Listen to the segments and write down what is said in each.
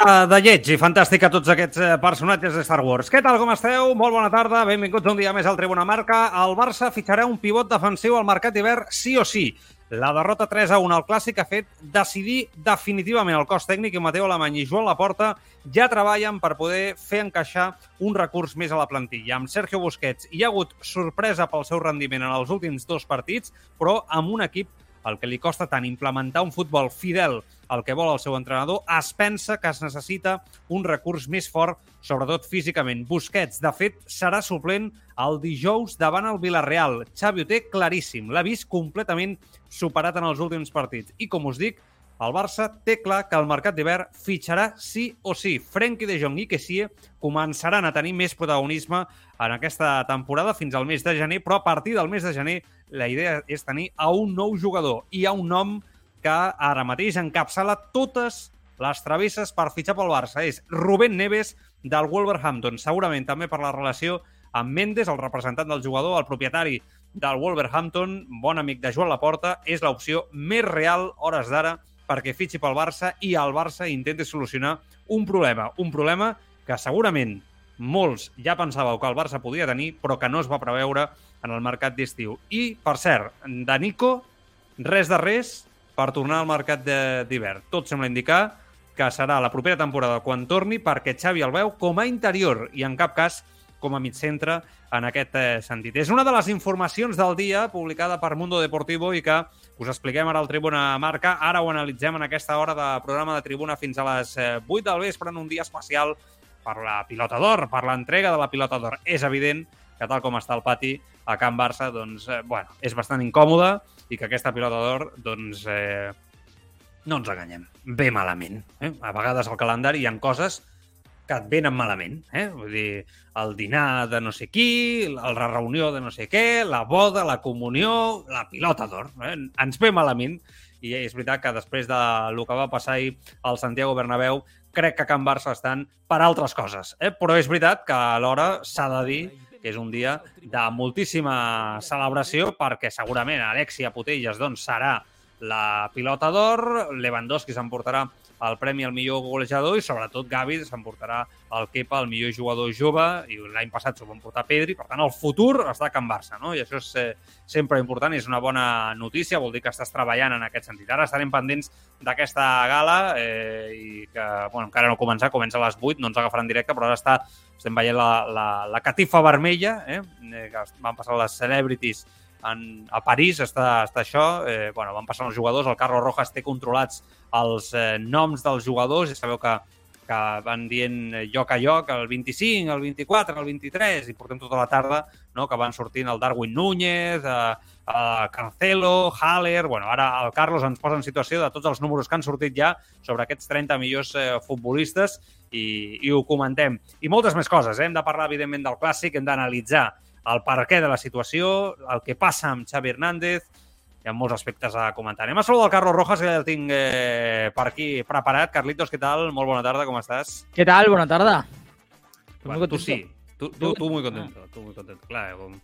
De lleig i fantàstic a tots aquests eh, personatges de Star Wars. Què tal, com esteu? Molt bona tarda, benvinguts un dia més al Tribuna Marca. El Barça fitxarà un pivot defensiu al mercat d'hivern sí o sí. La derrota 3 a 1 al Clàssic ha fet decidir definitivament el cos tècnic i Mateu Alemany i Joan Laporta ja treballen per poder fer encaixar un recurs més a la plantilla. Amb Sergio Busquets hi ha hagut sorpresa pel seu rendiment en els últims dos partits, però amb un equip el que li costa tant implementar un futbol fidel al que vol el seu entrenador, es pensa que es necessita un recurs més fort, sobretot físicament. Busquets, de fet, serà suplent el dijous davant el Villarreal. Xavi ho té claríssim, l'ha vist completament superat en els últims partits. I, com us dic, el Barça té clar que el mercat d'hivern fitxarà sí o sí. Frenkie de Jong i Kessie començaran a tenir més protagonisme en aquesta temporada fins al mes de gener, però a partir del mes de gener la idea és tenir a un nou jugador i a un nom que ara mateix encapçala totes les travesses per fitxar pel Barça. És Rubén Neves del Wolverhampton, segurament també per la relació amb Mendes, el representant del jugador, el propietari del Wolverhampton, bon amic de Joan Laporta, és l'opció més real, hores d'ara, perquè fitxi pel Barça i el Barça intenti solucionar un problema. Un problema que segurament molts ja pensàveu que el Barça podia tenir, però que no es va preveure en el mercat d'estiu. I, per cert, de Nico, res de res, per tornar al mercat d'hivern. Tot sembla indicar que serà la propera temporada quan torni perquè Xavi el veu com a interior i en cap cas com a mig centre en aquest eh, sentit. És una de les informacions del dia publicada per Mundo Deportivo i que us expliquem ara al Tribuna Marca. Ara ho analitzem en aquesta hora de programa de Tribuna fins a les 8 eh, del vespre en un dia especial per la pilota d'or, per l'entrega de la pilota d'or. És evident que tal com està el pati a Can Barça, doncs, eh, bueno, és bastant incòmode i que aquesta pilota d'or, doncs, eh, no ens enganyem, ve malament. Eh? A vegades al calendari hi han coses que et venen malament. Eh? Vull dir, el dinar de no sé qui, la reunió de no sé què, la boda, la comunió, la pilota d'or. Eh? Ens ve malament i és veritat que després de lo que va passar ahir al Santiago Bernabéu, crec que Can Barça estan per altres coses. Eh? Però és veritat que alhora s'ha de dir que és un dia de moltíssima celebració perquè segurament Alexia Putelles doncs, serà la pilota d'or, Lewandowski s'emportarà el premi al millor golejador i sobretot Gavi s'emportarà el Kepa, el millor jugador jove i l'any passat s'ho van portar Pedri, per tant el futur està a Can Barça, no? I això és eh, sempre important i és una bona notícia, vol dir que estàs treballant en aquest sentit. Ara estarem pendents d'aquesta gala eh, i que, bueno, encara no ha començat, comença a les 8, no ens agafaran directe, però ara està, estem veient la, la, la catifa vermella, eh, eh que van passar les celebrities en, a París està, està això. Eh, bueno, van passar els jugadors, el Carlos Rojas té controlats els eh, noms dels jugadors, ja sabeu que, que van dient lloc a lloc, el 25, el 24, el 23, i portem tota la tarda no? que van sortint el Darwin Núñez, eh, eh, Cancelo, Haller... Bueno, ara el Carlos ens posa en situació de tots els números que han sortit ja sobre aquests 30 millors eh, futbolistes i, i ho comentem. I moltes més coses. Eh? Hem de parlar, evidentment, del clàssic, hem d'analitzar el per què de la situació, el que passa amb Xavi Hernández, hi ha molts aspectes a comentar. Anem a saludar el Carlos Rojas, que ja el tinc eh, per aquí preparat. Carlitos, què tal? Molt bona tarda, com estàs? Què tal? Bona tarda. Bueno, tu sí, tu, tu, tu muy contento, tu muy contento. Clar, com,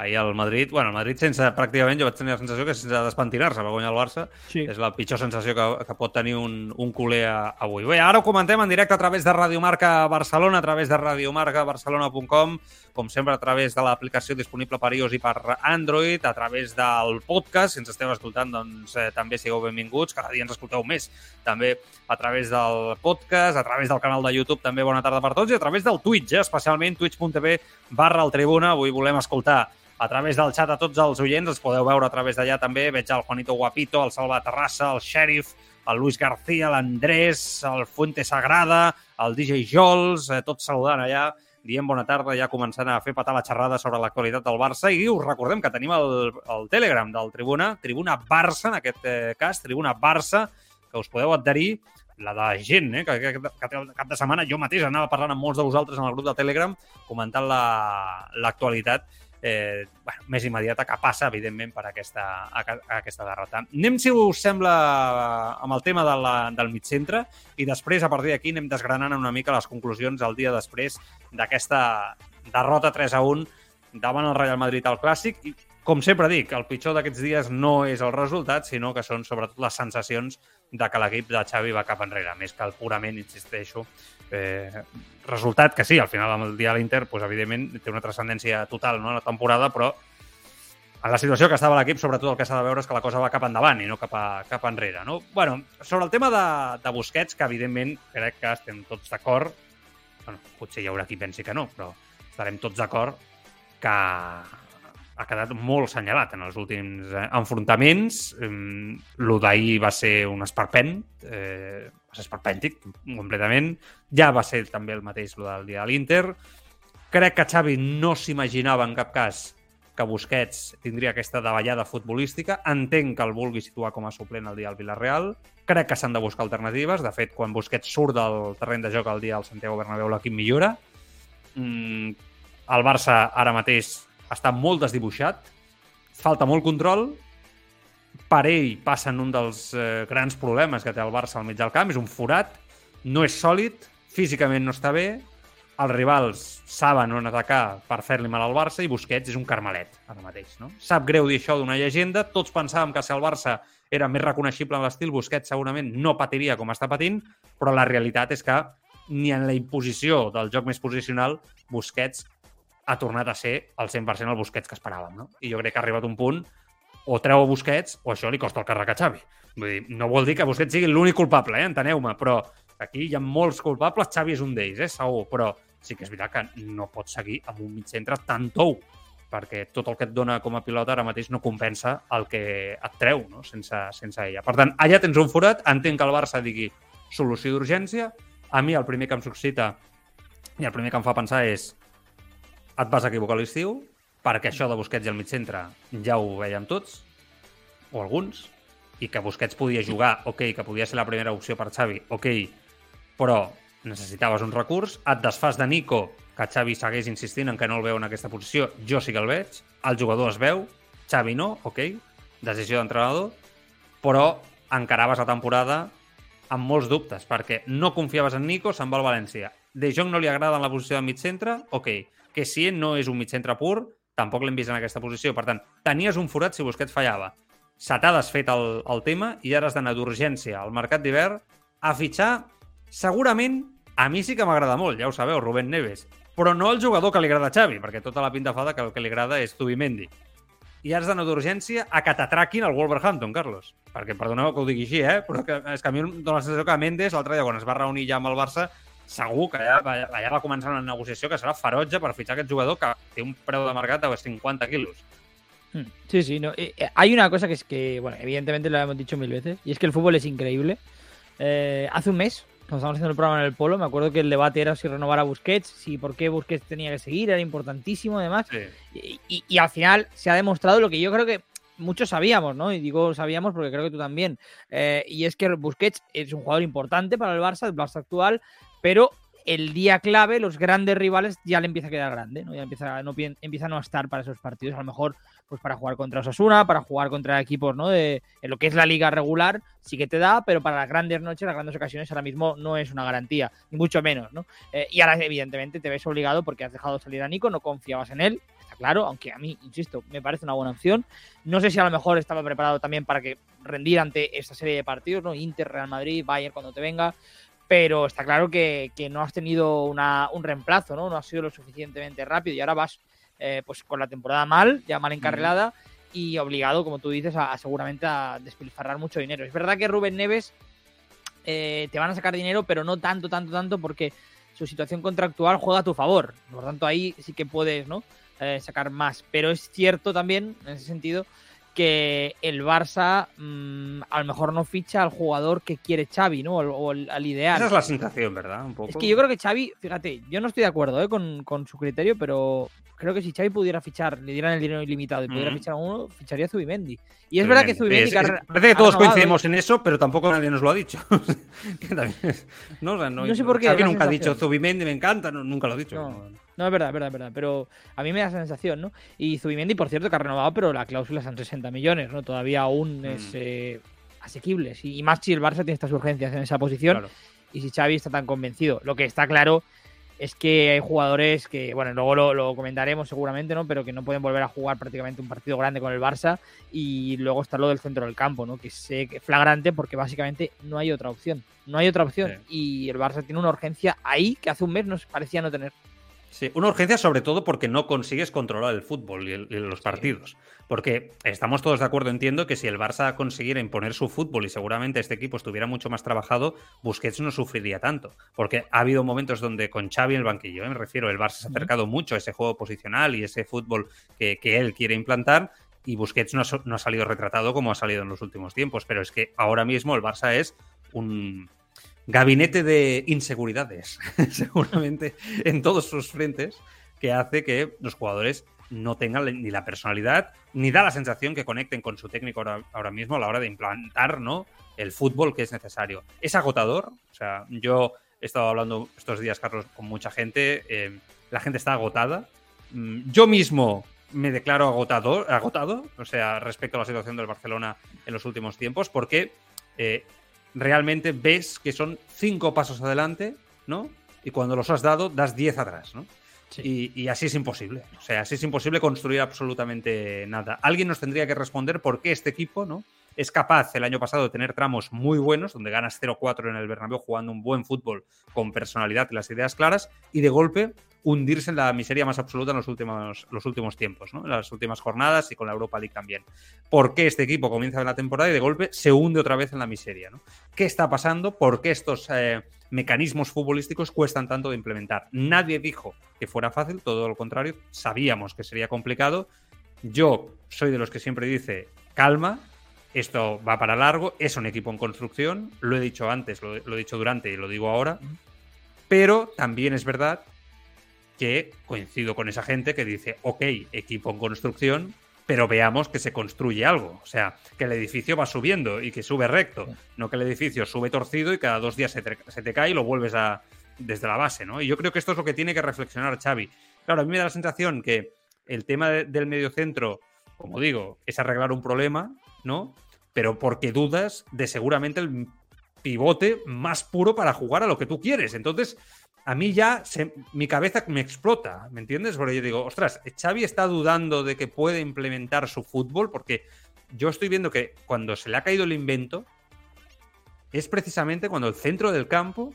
ahir el Madrid, bueno, el Madrid sense, pràcticament jo vaig tenir la sensació que sense despentinar-se va guanyar el Barça. Sí. És la pitjor sensació que, que pot tenir un, un culer avui. Bé, ara ho comentem en directe a través de Radiomarca Barcelona, a través de radiomarcabarcelona.com, com sempre a través de l'aplicació disponible per iOS i per Android, a través del podcast, si ens esteu escoltant, doncs eh, també sigueu benvinguts, cada dia ens escolteu més, també a través del podcast, a través del canal de YouTube, també bona tarda per tots, i a través del Twitch, eh, especialment twitch.tv barra el Tribuna, avui volem escoltar a través del xat a tots els oients, els podeu veure a través d'allà també, veig el Juanito Guapito, el Salva Terrassa, el Sheriff, el Luis García, l'Andrés, el Fuente Sagrada, el DJ Jols, eh, tots saludant allà, dient bona tarda, ja començant a fer patar la xerrada sobre l'actualitat del Barça. I us recordem que tenim el, el Telegram del Tribuna, Tribuna Barça, en aquest eh, cas, Tribuna Barça, que us podeu adherir. La de gent, eh, que, que, que, que cap de setmana. Jo mateix anava parlant amb molts de vosaltres en el grup de Telegram comentant l'actualitat. la, eh, bueno, més immediata que passa, evidentment, per aquesta, a, a aquesta derrota. Anem, si us sembla, amb el tema de la, del mig centre i després, a partir d'aquí, anem desgranant una mica les conclusions el dia després d'aquesta derrota 3 a 1 davant el Real Madrid al Clàssic i com sempre dic, el pitjor d'aquests dies no és el resultat, sinó que són sobretot les sensacions de que l'equip de Xavi va cap enrere, més que el purament, insisteixo, eh, resultat que sí, al final amb el dia de l'Inter, pues, evidentment, té una transcendència total no, la temporada, però en la situació que estava l'equip, sobretot el que s'ha de veure és que la cosa va cap endavant i no cap, a, cap enrere. No? bueno, sobre el tema de, de Busquets, que evidentment crec que estem tots d'acord, bueno, potser hi haurà qui pensi que no, però estarem tots d'acord que ha quedat molt assenyalat en els últims eh, enfrontaments. Mm, lo d'ahir va ser un esperpent, eh, va ser esperpèntic completament. Ja va ser també el mateix lo del dia de l'Inter. Crec que Xavi no s'imaginava en cap cas que Busquets tindria aquesta davallada futbolística. Entenc que el vulgui situar com a suplent el dia del Villarreal. Crec que s'han de buscar alternatives. De fet, quan Busquets surt del terreny de joc el dia del Santiago Bernabéu, l'equip millora. Mm, el Barça ara mateix està molt desdibuixat, falta molt control, per ell passen un dels eh, grans problemes que té el Barça al mig del camp, és un forat, no és sòlid, físicament no està bé, els rivals saben on atacar per fer-li mal al Barça i Busquets és un carmelet ara mateix. No? Sap greu dir això d'una llegenda, tots pensàvem que si el Barça era més reconeixible en l'estil, Busquets segurament no patiria com està patint, però la realitat és que ni en la imposició del joc més posicional Busquets ha tornat a ser el 100% el Busquets que esperàvem. No? I jo crec que ha arribat un punt o treu Busquets o això li costa el càrrec a Xavi. Vull dir, no vol dir que Busquets sigui l'únic culpable, eh? enteneu-me, però aquí hi ha molts culpables, Xavi és un d'ells, eh? segur, però sí que és veritat que no pot seguir amb un mig centre tan tou, perquè tot el que et dona com a pilota ara mateix no compensa el que et treu no? sense, sense ella. Per tant, allà tens un forat, entenc que el Barça digui solució d'urgència, a mi el primer que em suscita i el primer que em fa pensar és et vas equivocar a l'estiu, perquè això de Busquets i el mig centre ja ho veiem tots, o alguns, i que Busquets podia jugar, ok, que podia ser la primera opció per Xavi, ok, però necessitaves un recurs, et desfas de Nico, que Xavi segueix insistint en que no el veu en aquesta posició, jo sí que el veig, el jugador es veu, Xavi no, ok, decisió d'entrenador, però encaraves la temporada amb molts dubtes, perquè no confiaves en Nico, se'n va al València. De Jong no li agrada en la posició de mig centre, ok, que si no és un mig centre pur, tampoc l'hem vist en aquesta posició. Per tant, tenies un forat si Busquets fallava. Se t'ha desfet el, el tema i ara has d'anar d'urgència al mercat d'hivern a fitxar, segurament, a mi sí que m'agrada molt, ja ho sabeu, Rubén Neves, però no el jugador que li agrada a Xavi, perquè tota la pinta fa que el que li agrada és Tubimendi. I has d'anar d'urgència a que t'atraquin el Wolverhampton, Carlos. Perquè, perdoneu que ho digui així, eh? però que, és que a mi em dóna la sensació que Mendes, l'altre dia, quan es va reunir ja amb el Barça, segur que ja, ja va començar una negociació que serà ferotge per fitxar aquest jugador que té un preu de mercat de 50 kilos. Hmm. Sí, sí, no. Eh, eh, hay una cosa que es que, bueno, evidentemente lo hemos dicho mil veces, y es que el fútbol es increíble. Eh, hace un mes, cuando estábamos haciendo el programa en el Polo, me acuerdo que el debate era si renovar a Busquets, si por qué Busquets tenía que seguir, era importantísimo además. Sí. Y, y, y, al final se ha demostrado lo que yo creo que muchos sabíamos, ¿no? Y digo sabíamos porque creo que tú también. Eh, y es que Busquets es un jugador importante para el Barça, el Barça actual, pero el día clave, los grandes rivales ya le empieza a quedar grande, ¿no? Ya empieza, no, empieza a estar para esos partidos. A lo mejor, pues para jugar contra Osasuna, para jugar contra equipos, ¿no? De en lo que es la liga regular, sí que te da, pero para las grandes noches, las grandes ocasiones, ahora mismo no es una garantía, ni mucho menos, ¿no? Eh, y ahora, evidentemente, te ves obligado porque has dejado salir a Nico, no confiabas en él, está claro, aunque a mí, insisto, me parece una buena opción. No sé si a lo mejor estaba preparado también para que rendir ante esta serie de partidos, ¿no? Inter, Real Madrid, Bayern, cuando te venga pero está claro que, que no has tenido una, un reemplazo, ¿no? No has sido lo suficientemente rápido y ahora vas eh, pues con la temporada mal, ya mal encarrilada mm. y obligado, como tú dices, a, a, seguramente a despilfarrar mucho dinero. Es verdad que Rubén Neves eh, te van a sacar dinero, pero no tanto, tanto, tanto, porque su situación contractual juega a tu favor. Por lo tanto, ahí sí que puedes ¿no? Eh, sacar más. Pero es cierto también, en ese sentido, que el Barça mmm, a lo mejor no ficha al jugador que quiere Xavi, ¿no? O, o al, ideal. Esa es la sensación, ¿verdad? Un poco. Es que yo creo que Xavi, fíjate, yo no estoy de acuerdo ¿eh? con, con, su criterio, pero creo que si Xavi pudiera fichar, le dieran el dinero ilimitado y pudiera mm. fichar a uno, ficharía a Zubimendi. Y es Zubimendi. verdad que Zubimendi... Es, es, parece que todos coincidimos en eso, pero tampoco nadie nos lo ha dicho. no, o sea, no, no, sé por qué. Xavi nunca ha dicho Zubimendi, me encanta, nunca lo ha dicho. No. Es verdad, es verdad, es verdad. Pero a mí me da esa sensación, ¿no? Y Zubimendi, por cierto, que ha renovado, pero la cláusula son 60 millones, ¿no? Todavía aún es Mm. eh, asequible. Y más si el Barça tiene estas urgencias en esa posición Claro. y si Xavi está tan convencido. Lo que está claro es que hay jugadores que, bueno, luego lo, lo comentaremos seguramente, ¿no? Pero que no pueden volver a jugar prácticamente un partido grande con el Barça. Y luego está lo del centro del campo, ¿no? Que es eh, flagrante porque básicamente no hay otra opción. No hay otra opción. Y el Barça tiene una urgencia ahí que hace un mes nos parecía no tener. Sí, una urgencia sobre todo porque no consigues controlar el fútbol y, el- y los partidos. Porque estamos todos de acuerdo, entiendo, que si el Barça consiguiera imponer su fútbol y seguramente este equipo estuviera mucho más trabajado, Busquets no sufriría tanto. Porque ha habido momentos donde con Xavi en el banquillo, ¿eh? me refiero, el Barça se ha acercado mucho a ese juego posicional y ese fútbol que, que él quiere implantar y Busquets no ha, so- no ha salido retratado como ha salido en los últimos tiempos. Pero es que ahora mismo el Barça es un gabinete de inseguridades, seguramente en todos sus frentes, que hace que los jugadores no tengan ni la personalidad, ni da la sensación que conecten con su técnico ahora, ahora mismo a la hora de implantar ¿no? el fútbol que es necesario. Es agotador, o sea, yo he estado hablando estos días, Carlos, con mucha gente, eh, la gente está agotada. Mm, Yo mismo me declaro agotador, agotado, o sea, respecto a la situación del Barcelona en los últimos tiempos, porque eh, realmente ves que son cinco pasos adelante, ¿no? Y cuando los has dado, das diez atrás, ¿no? Sí. Y, y así es imposible. O sea, así es imposible construir absolutamente nada. Alguien nos tendría que responder por qué este equipo, ¿no? Es capaz el año pasado de tener tramos muy buenos, donde ganas 0-4 en el Bernabéu jugando un buen fútbol con personalidad y las ideas claras, y de golpe hundirse en la miseria más absoluta en los últimos, los últimos tiempos, ¿no? En las últimas jornadas y con la Europa League también. ¿Por qué este equipo comienza la temporada y de golpe se hunde otra vez en la miseria, ¿no? ¿Qué está pasando? ¿Por qué estos eh, mecanismos futbolísticos cuestan tanto de implementar? Nadie dijo que fuera fácil, todo lo contrario, sabíamos que sería complicado. Yo soy de los que siempre dice, calma, esto va para largo, es un equipo en construcción, lo he dicho antes, lo, lo he dicho durante y lo digo ahora, pero también es verdad que coincido con esa gente que dice, ok, equipo en construcción, pero veamos que se construye algo. O sea, que el edificio va subiendo y que sube recto, no que el edificio sube torcido y cada dos días se te, se te cae y lo vuelves a desde la base, ¿no? Y yo creo que esto es lo que tiene que reflexionar Xavi. Claro, a mí me da la sensación que el tema de, del mediocentro, como digo, es arreglar un problema, ¿no? Pero porque dudas de seguramente el pivote más puro para jugar a lo que tú quieres. Entonces, a mí ya mi cabeza me explota, ¿me entiendes? Porque yo digo, ostras, Xavi está dudando de que puede implementar su fútbol porque yo estoy viendo que cuando se le ha caído el invento es precisamente cuando el centro del campo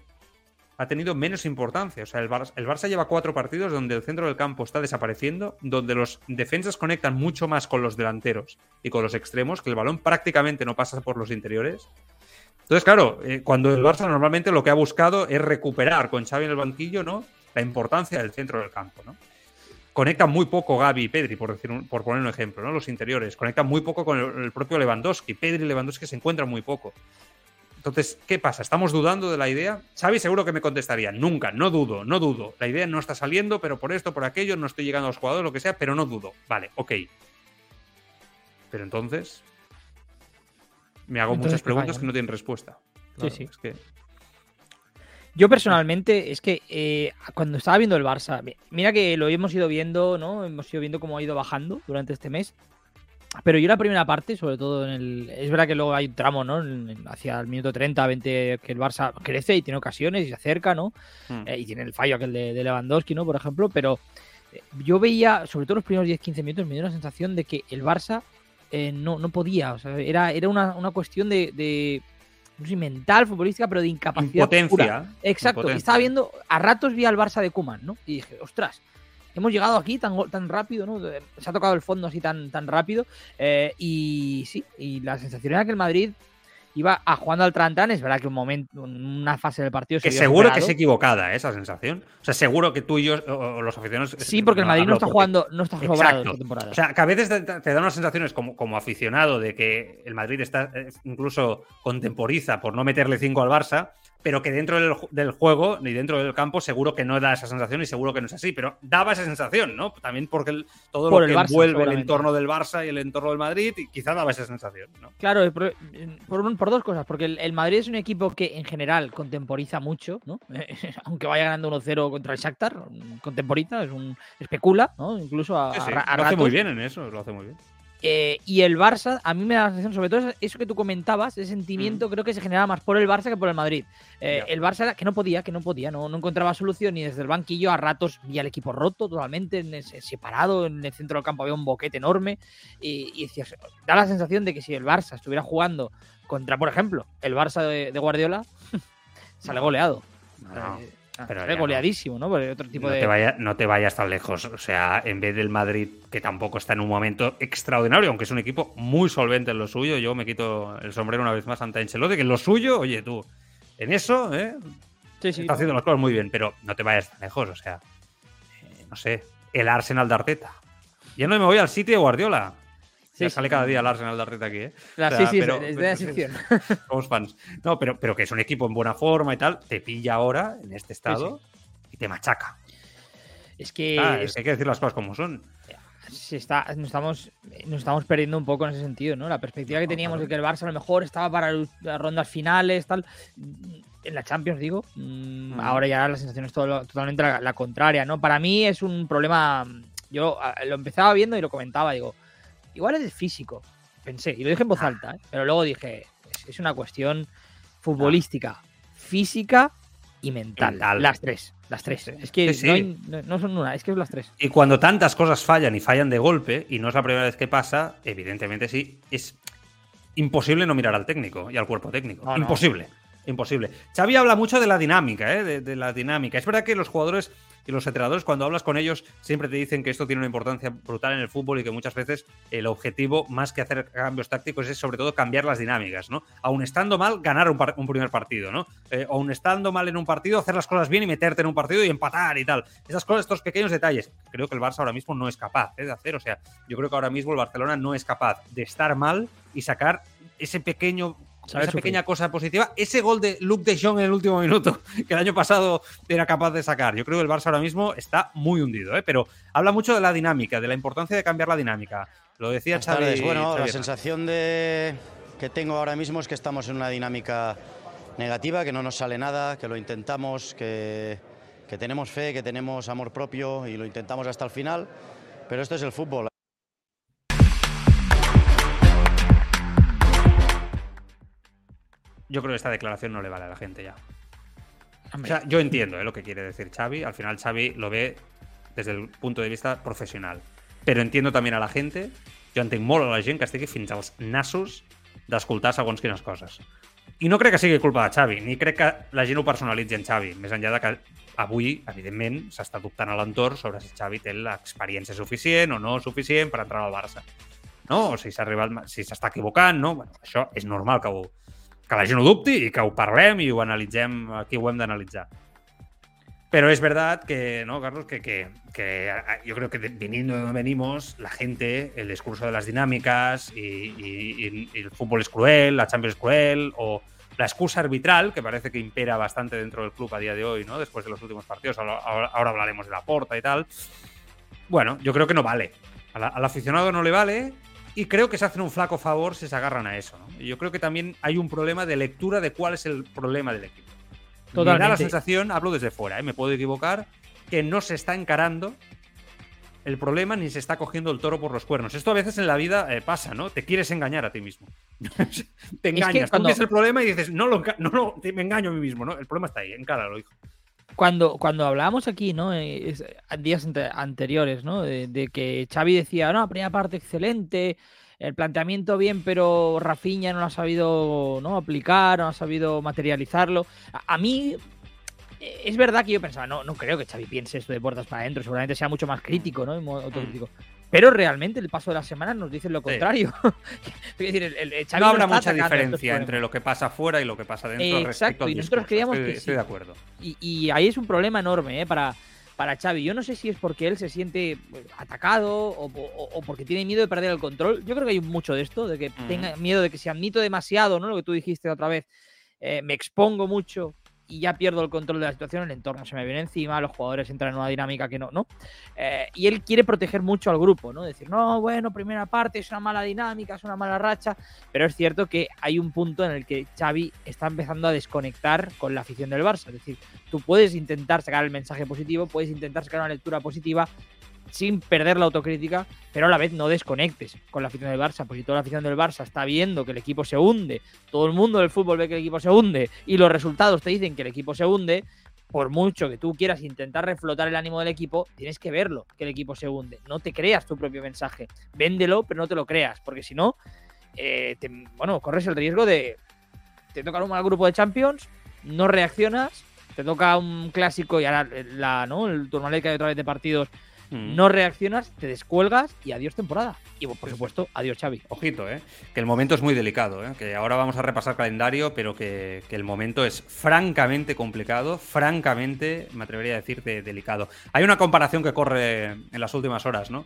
ha tenido menos importancia. O sea, el Barça, lleva cuatro partidos donde el centro del campo está desapareciendo, donde los defensas conectan mucho más con los delanteros y con los extremos, que el balón prácticamente no pasa por los interiores. Entonces, claro, eh, cuando el Barça normalmente lo que ha buscado es recuperar con Xavi en el banquillo, ¿no? La importancia del centro del campo, ¿no? Conectan muy poco Gaby y Pedri, por, decir un, por poner un ejemplo, ¿no? Los interiores. Conectan muy poco con el, propio Lewandowski. Pedri y Lewandowski se encuentran muy poco. Entonces, ¿qué pasa? ¿Estamos dudando de la idea? Xavi seguro que me contestaría, nunca, no dudo, no dudo. La idea no está saliendo, pero por esto, por aquello, no estoy llegando a los jugadores, lo que sea, pero no dudo. Vale, ok. Pero entonces, me hago Entonces, muchas ¿qué preguntas que no tienen respuesta. Sí, sí. Es que... Yo personalmente, es que eh, cuando estaba viendo el Barça, mi- mira que lo hemos ido viendo, ¿no? Hemos ido viendo cómo ha ido bajando durante este mes. Pero yo la primera parte, sobre todo en el. Es verdad que luego hay un tramo, ¿no? Hacia el minuto 30, 20, que el Barça crece y tiene ocasiones y se acerca, ¿no? Hmm. Eh, y tiene el fallo aquel de, de Lewandowski, ¿no? Por ejemplo, pero eh, yo veía, sobre todo los primeros 10-15 minutos, me dio la sensación de que el Barça eh, no, no podía. O sea, era, era una, una cuestión de, de, no sé mental, futbolística, pero de incapacidad. pura. Impotencia. Exacto. Impotencia. Estaba viendo, a ratos vi al Barça de Kuman, ¿no? Y dije, ostras, hemos llegado aquí tan, tan rápido, ¿no? Se ha tocado el fondo así tan, tan rápido. eh, y sí, y la sensación era que el Madrid iba a jugando al Trantán. Es verdad que un momento, una fase del partido se Que seguro que es equivocada ¿eh? esa sensación. O sea, seguro que tú y yo, o, o los aficionados. Sí, porque el Madrid no está porque- jugando, no está sobrado esta temporada. O sea, que a veces te, te dan unas sensaciones como, como aficionado de que el Madrid está eh, incluso contemporiza por no meterle 5 al Barça, pero que dentro del, del, juego ni dentro del campo seguro que no da esa sensación y seguro que no es así, pero daba esa sensación, ¿no? También porque el, todo Por lo el que Barça, envuelve el entorno del Barça y el entorno del Madrid, y quizá daba esa sensación, ¿no? Claro, por, por por dos cosas. Porque el, el Madrid es un equipo que en general contemporiza mucho, ¿no? Aunque vaya ganando 1-0 contra el Shakhtar, contemporiza, es un especula, ¿no? Incluso a, Sí, sí, a ra- a lo hace muy bien en eso, lo hace muy bien. Eh, y el Barça, a mí me da la sensación, sobre todo eso- que tú comentabas, ese sentimiento creo que se generaba más por el Barça que por el Madrid. Eh, Mm. El Barça era que no podía, que no podía, no, no encontraba solución y desde el banquillo a ratos vi al equipo roto totalmente, en ese- separado, en el centro del campo había un boquete enorme y, y decías, da la sensación de que si el Barça estuviera jugando contra, por ejemplo, el Barça de, de Guardiola, sale goleado. No, Eh, pero sale ya no. goleadísimo, ¿no? Otro tipo no, de... te vaya, no te vayas tan lejos. O sea, en vez del Madrid, que tampoco está en un momento extraordinario, aunque es un equipo muy solvente en lo suyo, yo me quito el sombrero una vez más ante Ancelotti, que en lo suyo, oye tú, en eso, ¿eh? Sí, sí, está haciendo las cosas muy bien, pero no te vayas tan lejos. O sea, eh, no sé, el Arsenal de Arteta. Ya no me voy al City de Guardiola. Sí, ya sí. sale cada día el Arsenal de Arteta aquí, ¿eh? La- O sea, sí, sí, pero- es de la sección. Somos fans. No, pero, pero que es un equipo en buena forma y tal, te pilla ahora en este estado y te machaca. Es que Ah, es- es que hay que decir las cosas como son. se está, nos, estamos, nos estamos perdiendo un poco en ese sentido, ¿no? La perspectiva que teníamos de que el Barça a lo mejor estaba para las rondas finales, tal. En la Champions, digo. mm. Ahora ya la sensación es todo totalmente la, la contraria, ¿no? Para mí es un problema. Yo ah, lo empezaba viendo y lo comentaba, digo, igual es de físico. Pensé, y lo dije en voz Ah. alta, ¿eh? pero luego dije, es, es una cuestión futbolística, física y mental. Mental. Las tres, las tres. Es que Sí, sí. No, hay- no- no son una, es que es las tres. Y cuando tantas cosas fallan y fallan de golpe, y no es la primera vez que pasa, evidentemente sí, es imposible no mirar al técnico y al cuerpo técnico. No, no. imposible. Imposible. Xavi habla mucho de la dinámica, ¿eh? de, la dinámica. Es verdad que los jugadores y los entrenadores, cuando hablas con ellos, siempre te dicen que esto tiene una importancia brutal en el fútbol y que muchas veces el objetivo, más que hacer cambios tácticos, es sobre todo cambiar las dinámicas, ¿no? Aun estando mal, ganar un primer partido, ¿no? Eh, aun estando mal en un partido, hacer las cosas bien y meterte en un partido y empatar y tal. Esas cosas, estos pequeños detalles, creo que el Barça ahora mismo no es capaz ¿eh? de hacer. O sea, yo creo que ahora mismo el Barcelona no es capaz de estar mal y sacar ese pequeño Esa sufrir. pequeña cosa positiva, ese gol de Luke de Jong en el último minuto, que el año pasado era capaz de sacar. Yo creo que el Barça ahora mismo está muy hundido, ¿eh? pero habla mucho de la dinámica, de la importancia de cambiar la dinámica. Lo decía Buenas Xavi. tardes. Bueno, Xavi la Hernández. sensación de que tengo ahora mismo es que estamos en una dinámica negativa, que no nos sale nada, que lo intentamos, que, que tenemos fe, que tenemos amor propio y lo intentamos hasta el final. Pero esto es el fútbol. Yo creo que esta declaración no le vale a la gente ya. O sea, yo entiendo ¿eh? lo que quiere decir Xavi. Al final Xavi lo ve desde el punto de vista professional. Però entiendo también a la gente, jo entenc molt a la gent que estigui fins als nassos d'escoltar segons quines coses. I no crec que sigui culpa de Xavi, ni crec que la gent ho personalitzi en Xavi, més enllà de que avui, evidentment, s'està dubtant a l'entorn sobre si Xavi té l'experiència suficient o no suficient per entrar al Barça. No? O si s'ha arribat, si s'està equivocant, no? Bueno, això és normal que, ho, que la gent ho dubti i que ho parlem i ho analitzem, aquí ho hem d'analitzar. Pero es verdad que, ¿no, Carlos? Que, que, que yo creo que viniendo de donde venimos, la gente, el discurso de las dinámicas y, el fútbol es cruel, la Champions es cruel, o la excusa arbitral, que parece que impera bastante dentro del club a día de hoy, ¿no? Después de los últimos partidos, ahora, hablaremos de la porta y tal. Bueno, yo creo que no vale. Al aficionado no le vale y creo que se hacen un flaco favor si se agarran a eso, ¿no? Y yo creo que también hay un problema de lectura de cuál es el problema del equipo. Me da la Totalmente. sensación, hablo desde fuera, ¿eh? me puedo equivocar, que no se está encarando el problema ni se está cogiendo el toro por los cuernos. Esto a veces en la vida eh, pasa, ¿no? Te quieres engañar a ti mismo. te engañas. cuando- Tú ves el problema y dices, no, lo, no, no, te- me engaño a mí mismo, ¿no? El problema está ahí, encáralo, hijo. Cuando, cuando hablábamos aquí, ¿no? Eh, es- días ante- anteriores, ¿no? De, que Xavi decía, no, primera parte excelente, el planteamiento bien, pero Rafinha no lo ha sabido ¿no? aplicar, no ha sabido materializarlo. A, a mí eh, es verdad que yo pensaba, no, no creo que Xavi piense esto de puertas para adentro, seguramente sea mucho más crítico, ¿no? Autocrítico. Pero realmente el paso de las semanas nos dice lo contrario. es decir, el, el- el Xavi no habrá mucha diferencia problemas. entre lo que pasa afuera y lo que pasa dentro Exacto, respecto y nosotros creíamos estoy, que estoy sí. de acuerdo. Y, y ahí es un problema enorme ¿eh? para, para Xavi. Yo no sé si es porque él se siente atacado o, o- o porque tiene miedo de perder el control. Yo creo que hay mucho de esto, de que tenga miedo de que si admito demasiado, ¿no? Lo que tú dijiste otra vez, eh, me expongo mucho y ya pierdo el control de la situación, el entorno se me viene encima, los jugadores entran en una dinámica que no, ¿no? Eh, y él quiere proteger mucho al grupo, ¿no? Decir, no, bueno, primera parte es una mala dinámica, es una mala racha, pero es cierto que hay un punto en el que Xavi está empezando a desconectar con la afición del Barça, es decir, tú puedes intentar sacar el mensaje positivo, puedes intentar sacar una lectura positiva, sin perder la autocrítica, pero a la vez no desconectes con la afición del Barça, porque si toda la afición del Barça está viendo que el equipo se hunde, todo el mundo del fútbol ve que el equipo se hunde y los resultados te dicen que el equipo se hunde, por mucho que tú quieras intentar reflotar el ánimo del equipo, tienes que verlo, que el equipo se hunde. No te creas tu propio mensaje. Véndelo, pero no te lo creas, porque si no, eh, bueno, corres el riesgo de... Te toca un mal grupo de Champions, no reaccionas, te toca un clásico y ahora la, ¿no? el turno que hay otra vez de partidos Mm. no reaccionas, te descuelgas y adiós temporada. Y por supuesto, adiós Xavi. Ojito, ¿eh? que el momento es muy delicado, ¿eh? que ahora vamos a repasar calendario, pero que, el momento es francamente complicado, francamente, me atrevería a decir, delicado. Hay una comparación que corre en las últimas horas, ¿no?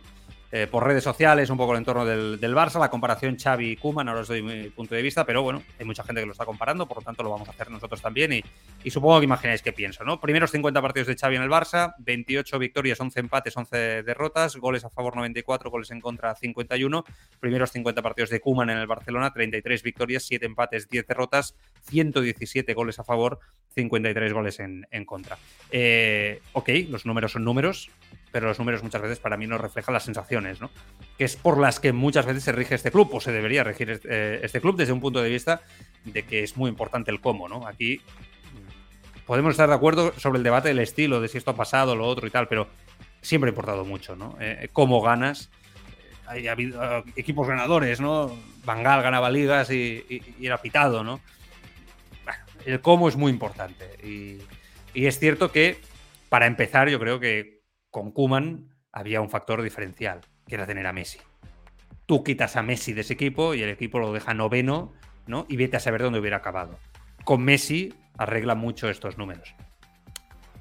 Eh, por redes sociales, un poco el entorno del, Barça, la comparación Xavi y Kuman, ahora os doy mi punto de vista, pero bueno, hay mucha gente que lo está comparando, por lo tanto lo vamos a hacer nosotros también y, y supongo que imagináis qué pienso, ¿no? Primeros 50 partidos de Xavi en el Barça, 28 victorias, 11 empates, 11 derrotas, goles a favor 94, goles en contra 51, primeros 50 partidos de Kuman en el Barcelona, 33 victorias, 7 empates, 10 derrotas, 117 goles a favor, 53 goles en, en contra. Eh, ok, los números son números, pero los números muchas veces para mí no reflejan las sensaciones, ¿no? Que es por las que muchas veces se rige este club, o se debería regir este, eh, este club desde un punto de vista de que es muy importante el cómo, ¿no? Aquí podemos estar de acuerdo sobre el debate del estilo, de si esto ha pasado, lo otro y tal, pero siempre ha importado mucho, ¿no? Eh, cómo ganas. Hay habido equipos ganadores, ¿no? Bangal ganaba ligas y, era pitado, ¿no? Bueno, el cómo es muy importante. Y es cierto que, para empezar, yo creo que con Kuman había un factor diferencial, que era tener a Messi. Tú quitas a Messi de ese equipo y el equipo lo deja noveno, ¿no? Y vete a saber dónde hubiera acabado. Con Messi arregla mucho estos números.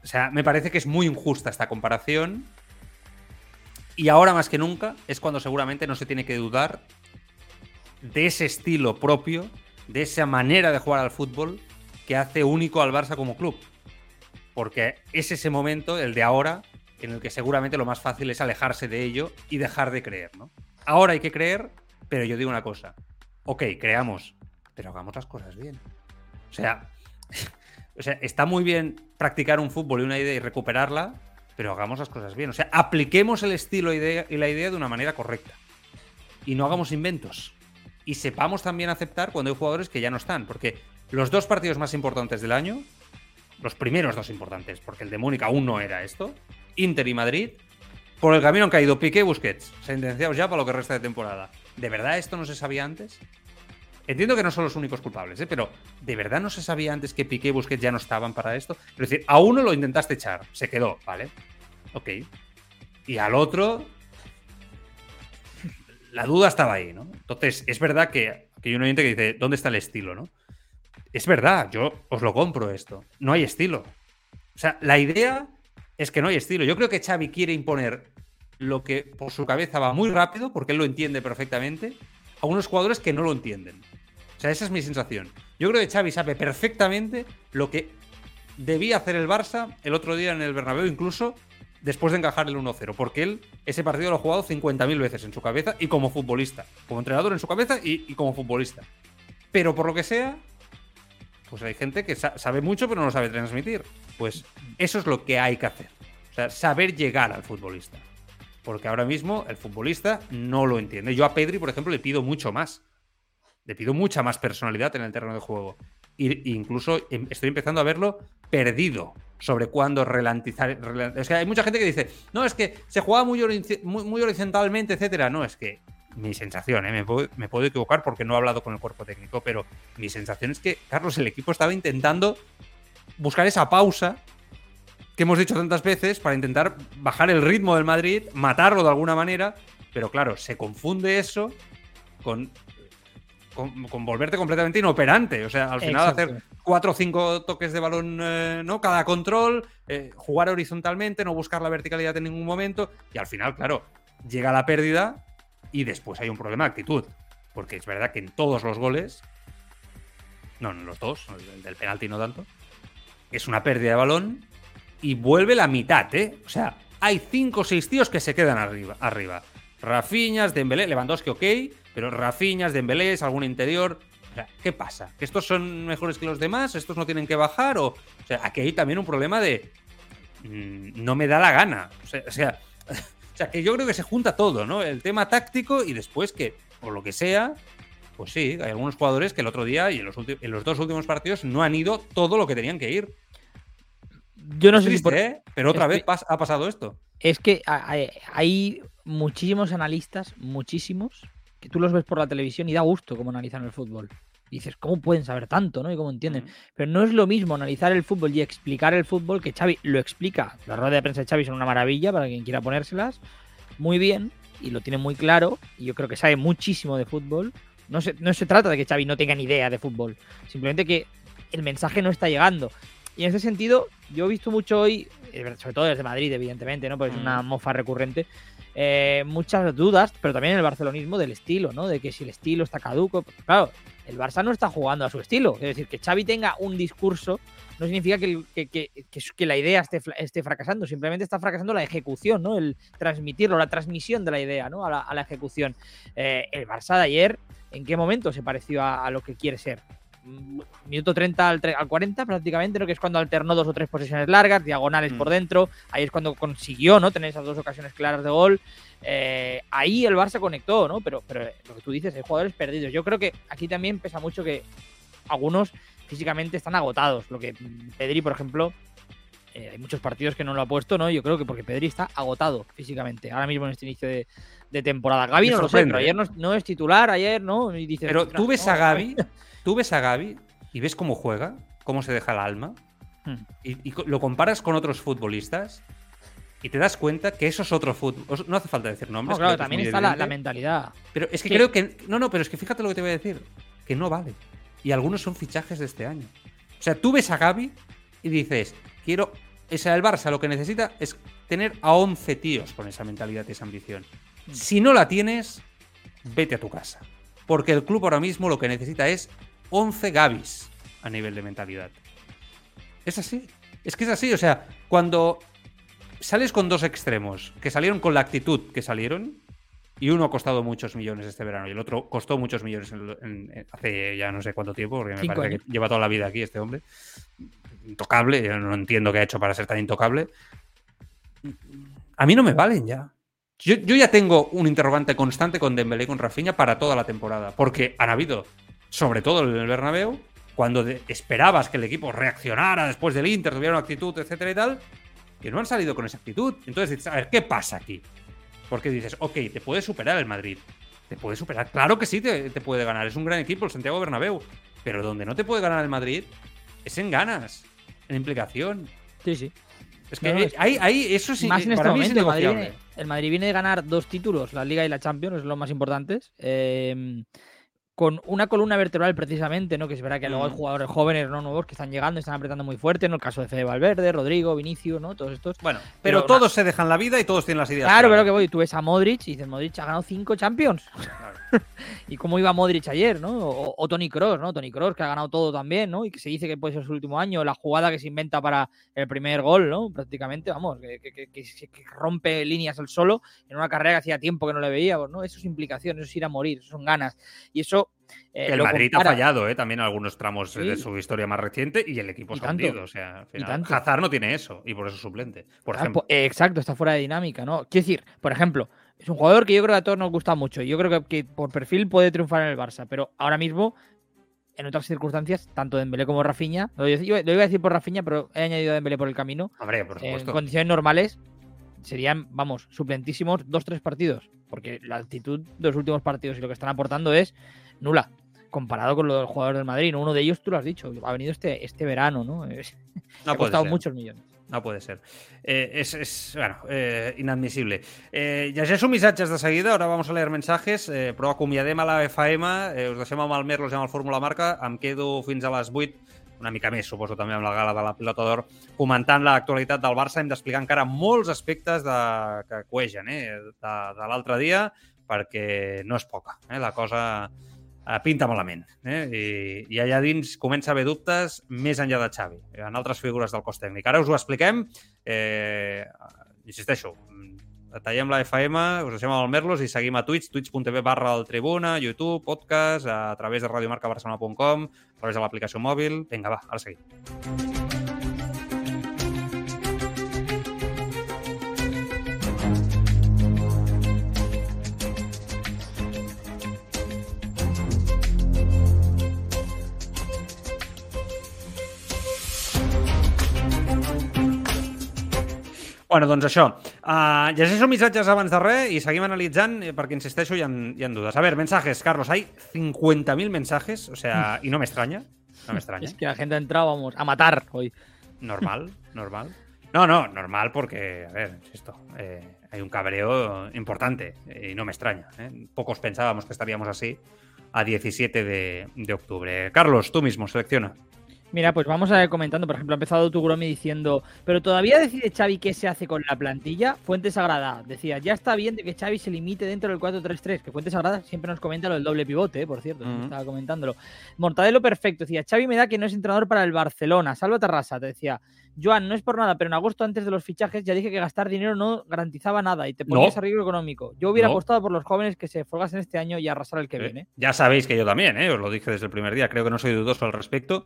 O sea, me parece que es muy injusta esta comparación. Y ahora más que nunca es cuando seguramente no se tiene que dudar de ese estilo propio, de esa manera de jugar al fútbol que hace único al Barça como club. Porque es ese momento, el de ahora, en el que seguramente lo más fácil es alejarse de ello y dejar de creer, ¿no? Ahora hay que creer, pero yo digo una cosa. Ok, creamos, pero hagamos las cosas bien. O sea, o sea, está muy bien practicar un fútbol y una idea y recuperarla, pero hagamos las cosas bien. O sea, apliquemos el estilo y la idea de una manera correcta. Y no hagamos inventos. Y sepamos también aceptar cuando hay jugadores que ya no están. Porque los dos partidos más importantes del año, los primeros dos importantes, porque el de Múnich aún no era esto, Inter y Madrid. Por el camino han caído Piqué y Busquets, sentenciados ya para lo que resta de temporada. ¿De verdad esto no se sabía antes? Entiendo que no son los únicos culpables, ¿eh? pero ¿de verdad no se sabía antes que Piqué y Busquets ya no estaban para esto? Es decir, a uno lo intentaste echar, se quedó, ¿vale? Ok. Y al otro, la duda estaba ahí, ¿no? Entonces, es verdad que, que hay un oyente que dice, ¿dónde está el estilo, no? Es verdad, yo os lo compro esto. No hay estilo. O sea, la idea es que no hay estilo. Yo creo que Xavi quiere imponer lo que por su cabeza va muy rápido, porque él lo entiende perfectamente, a unos jugadores que no lo entienden. O sea, esa es mi sensación. Yo creo que Xavi sabe perfectamente lo que debía hacer el Barça el otro día en el Bernabéu, incluso después de encajar el 1-0, porque él ese partido lo ha jugado 50.000 veces en su cabeza y como futbolista, como entrenador en su cabeza y, y como futbolista. Pero por lo que sea, pues hay gente que sabe mucho pero no sabe transmitir. Pues eso es lo que hay que hacer. O sea, saber llegar al futbolista. Porque ahora mismo el futbolista no lo entiende. Yo a Pedri, por ejemplo, le pido mucho más. Le pido mucha más personalidad en el terreno de juego. E incluso em, estoy empezando a verlo perdido sobre cuándo relantizar. Es que hay mucha gente que dice, no, es que se juega muy, muy horizontalmente, etcétera. No, es que mi sensación, ¿eh? me, puedo, equivocar porque no he hablado con el cuerpo técnico, pero mi sensación es que, Carlos, el equipo estaba intentando buscar esa pausa que hemos dicho tantas veces para intentar bajar el ritmo del Madrid, matarlo de alguna manera, pero claro, se confunde eso con, con, volverte completamente inoperante. O sea, al final hacer cuatro o cinco toques de balón, eh, ¿no? Cada control, eh, jugar horizontalmente, no buscar la verticalidad en ningún momento, y al final, claro, llega la pérdida y después hay un problema de actitud. Porque es verdad que en todos los goles, no, en los dos, el del penalti no tanto, es una pérdida de balón y vuelve la mitad, ¿eh? O sea, hay cinco o seis tíos que se quedan arriba. arriba. Rafiñas, Dembélé, Lewandowski, ok, pero Rafiñas, Dembélé, algún interior. O sea, ¿qué pasa? ¿Que estos son mejores que los demás? ¿Estos no tienen que bajar? O, o sea, aquí hay también un problema de. mmm, no me da la gana. O sea, sea, que yo creo que se junta todo, ¿no? El tema táctico y después que, por lo que sea, pues sí, hay algunos jugadores que el otro día y en los, ulti- en los dos últimos partidos no han ido todo lo que tenían que ir. Yo no Es sé si triste, por- ¿eh? Pero otra es vez que- ha pasado esto. Es que ha- hay, hay muchísimos analistas, muchísimos, que tú los ves por la televisión y da gusto cómo analizan el fútbol. Y dices, ¿cómo pueden saber tanto, no? Y cómo entienden. Mm. Pero no es lo mismo analizar el fútbol y explicar el fútbol que Xavi lo explica. Las ruedas de prensa de Xavi son una maravilla para quien quiera ponérselas. Muy bien y lo tiene muy claro. Y yo creo que sabe muchísimo de fútbol. No se, no se trata de que Xavi no tenga ni idea de fútbol. Simplemente que el mensaje no está llegando. Y en ese sentido, yo he visto mucho hoy, eh, sobre todo desde Madrid, evidentemente, ¿no? Porque es una Mm. mofa recurrente. eh, muchas dudas, pero también en el barcelonismo del estilo, ¿no? De que si el estilo está caduco. Claro, el Barça no está jugando a su estilo. Es decir, que Xavi tenga un discurso no significa que, que, que- que- la idea esté, esté fracasando, simplemente está fracasando la ejecución, ¿no? El transmitirlo, la transmisión de la idea, ¿no? A la, a la ejecución. Eh, el Barça de ayer, ¿en qué momento se pareció a, a lo que quiere ser? Mm, Minuto 30 al, tre- al 40 prácticamente, ¿no? que es cuando alternó dos o tres posesiones largas, diagonales Mm. por dentro, ahí es cuando consiguió ¿no? tener esas dos ocasiones claras de gol. Eh, ahí el Barça conectó, ¿no? Pero, pero lo que tú dices, hay jugadores perdidos. Yo creo que aquí también pesa mucho que algunos físicamente están agotados. Lo que Pedri, por ejemplo, eh, hay muchos partidos que no lo ha puesto, ¿no? Yo creo que porque Pedri está agotado físicamente, ahora mismo en este inicio de, de temporada. Gaby no lo sé, pero ¿eh? ayer no, es- no es titular, ayer, ¿no? Y Pero "Ostras, tú ves no, a Gaby, tú ves a Gaby y ves cómo juega, cómo se deja el alma, Hmm. y, y lo comparas con otros futbolistas y te das cuenta que eso es otro fútbol. No hace falta decir No, nombres. claro, es también está la, mentalidad. Pero es que Sí. creo que. No, no, pero es que fíjate lo que te voy a decir. Que no vale. Y algunos son fichajes de este año. O sea, tú ves a Gaby y dices, quiero. O sea, el Barça lo que necesita es tener a 11 tíos con esa mentalidad y esa ambición. Mm. Si no la tienes, vete a tu casa. Porque el club ahora mismo lo que necesita es 11 Gabis a nivel de mentalidad. Es así. Es que es así. O sea, cuando sales con dos extremos que salieron con la actitud que salieron, y uno ha costado muchos millones este verano y el otro costó muchos millones en- en- en- hace ya no sé cuánto tiempo, porque me parece años. que lleva toda la vida aquí este hombre. Intocable, yo no entiendo qué ha hecho para ser tan intocable. A mí no me valen ya. Yo, yo ya tengo un interrogante constante con Dembélé y con Rafinha para toda la temporada, porque han habido, sobre todo en el Bernabéu, cuando de- esperabas que el equipo reaccionara después del Inter, tuviera una actitud, etcétera y tal, que no han salido con esa actitud. Entonces dices, a ver, ¿qué pasa aquí? Porque dices, ok, te puede superar el Madrid. Te puede superar. Claro que sí, te, te puede ganar. Es un gran equipo el Santiago Bernabéu. Pero donde no te puede ganar el Madrid es en ganas, en implicación. Sí, sí. Es que No, no, es- ahí, ahí eso sí, más en este es el Madrid, viene, el Madrid viene de ganar dos títulos, la Liga y la Champions, es lo más importantes. eh, con una columna vertebral precisamente, ¿no? Que es verdad que luego hay Mm. jugadores jóvenes, no nuevos, que están llegando y están apretando muy fuerte, ¿no? El caso de Fede Valverde, Rodrigo, Vinicius, ¿no? Todos estos. Bueno, Pero pero, todos se dejan la vida y todos tienen las ideas. Claro, pero que voy, tú ves a Modric y dices, Modric ha ganado cinco Champions. ¿Y cómo iba Modric ayer, no? O, o Tony Cross, ¿no? Tony Cross, que ha ganado todo también, ¿no? Y que se dice que puede ser su último año, la jugada que se inventa para el primer gol, ¿no? Prácticamente, vamos, que, que- que- que- que rompe líneas el solo en una carrera que hacía tiempo que no le veíamos, ¿no? Eso es implicación, eso es ir a morir, eso son ganas. Y eso. eh, el Madrid compara- ha fallado, ¿eh? También en algunos tramos de su historia más reciente y el equipo se ha hundido. O sea, al final. Hazard no tiene eso y por eso es suplente. Por ejemplo. eh, exacto, está fuera de dinámica, ¿no? Quiero decir, por ejemplo, es un jugador que yo creo que a todos nos gusta mucho. Yo creo que, que por perfil puede triunfar en el Barça, pero ahora mismo, en otras circunstancias, tanto Dembélé como Rafinha, lo, iba- lo iba a decir por Rafinha, pero he añadido a Dembélé por el camino. Hombre, por En supuesto. condiciones normales serían, vamos, suplentísimos dos, tres partidos, porque la actitud de los últimos partidos y lo que están aportando es nula. Comparado con lo del jugador del Madrid, ¿no? uno de ellos tú lo has dicho, ha venido este, este verano, ¿no? No ha costado ser. muchos millones. No puede ser. Eh, és, és bueno, eh, inadmissible. Eh, llegeixo missatges de seguida, ara vamos a leer mensajes, eh, però acomiadem a la FM, eh, us deixem amb el Merlos i amb el Fórmula Marca, em quedo fins a les 8, una mica més, suposo, també amb la gala de la Pilota d'Or, comentant l'actualitat del Barça. Hem d'explicar encara molts aspectes de, que cuegen eh, de, de l'altre dia, perquè no és poca. Eh? La cosa pinta malament. Eh? I, I allà dins comença a haver dubtes més enllà de Xavi, en altres figures del cos tècnic. Ara us ho expliquem. Eh, insisteixo, tallem la FM, us deixem amb el Merlos i seguim a Twitch, twitch.tv barra el Tribuna, YouTube, podcast, a través de radiomarcabarcelona.com, a través de l'aplicació mòbil. Vinga, va, ara seguim. Bueno, doncs això. Uh, llegeixo missatges abans de res i seguim analitzant eh, perquè, insisteixo, hi ha, hi ha dudes. A ver, mensajes, Carlos. Hay 50.000 mensajes, o sea, y no me extraña. No me extraña. Es que la gente ha entrado, vamos, a matar hoy. Normal, normal. No, no, normal porque, a ver, esto, eh, hay un cabreo importante y no me extraña. ¿eh? Pocos pensábamos que estaríamos así a 17 de, de octubre. Carlos, tú mismo, selecciona. Mira, pues vamos a ir comentando. Por ejemplo, ha empezado tu Gromi diciendo, pero todavía decide Xavi qué se hace con la plantilla. Fuente Sagrada decía, ya está bien de que Xavi se limite dentro del 4-3-3. Que Fuente Sagrada siempre nos comenta lo del doble pivote, eh, por cierto, estaba comentándolo. Mortadelo perfecto, decía, Xavi me da que no es entrenador para el Barcelona. Salva Terrasa, te decía, Joan, no es por nada, pero en agosto antes de los fichajes ya dije que gastar dinero no garantizaba nada y te ponías no. riesgo económico. Yo hubiera apostado por los jóvenes que se forgasen este año y arrasar el que viene. Ya sabéis que yo también, ¿eh? os lo dije desde el primer día, creo que no soy dudoso al respecto.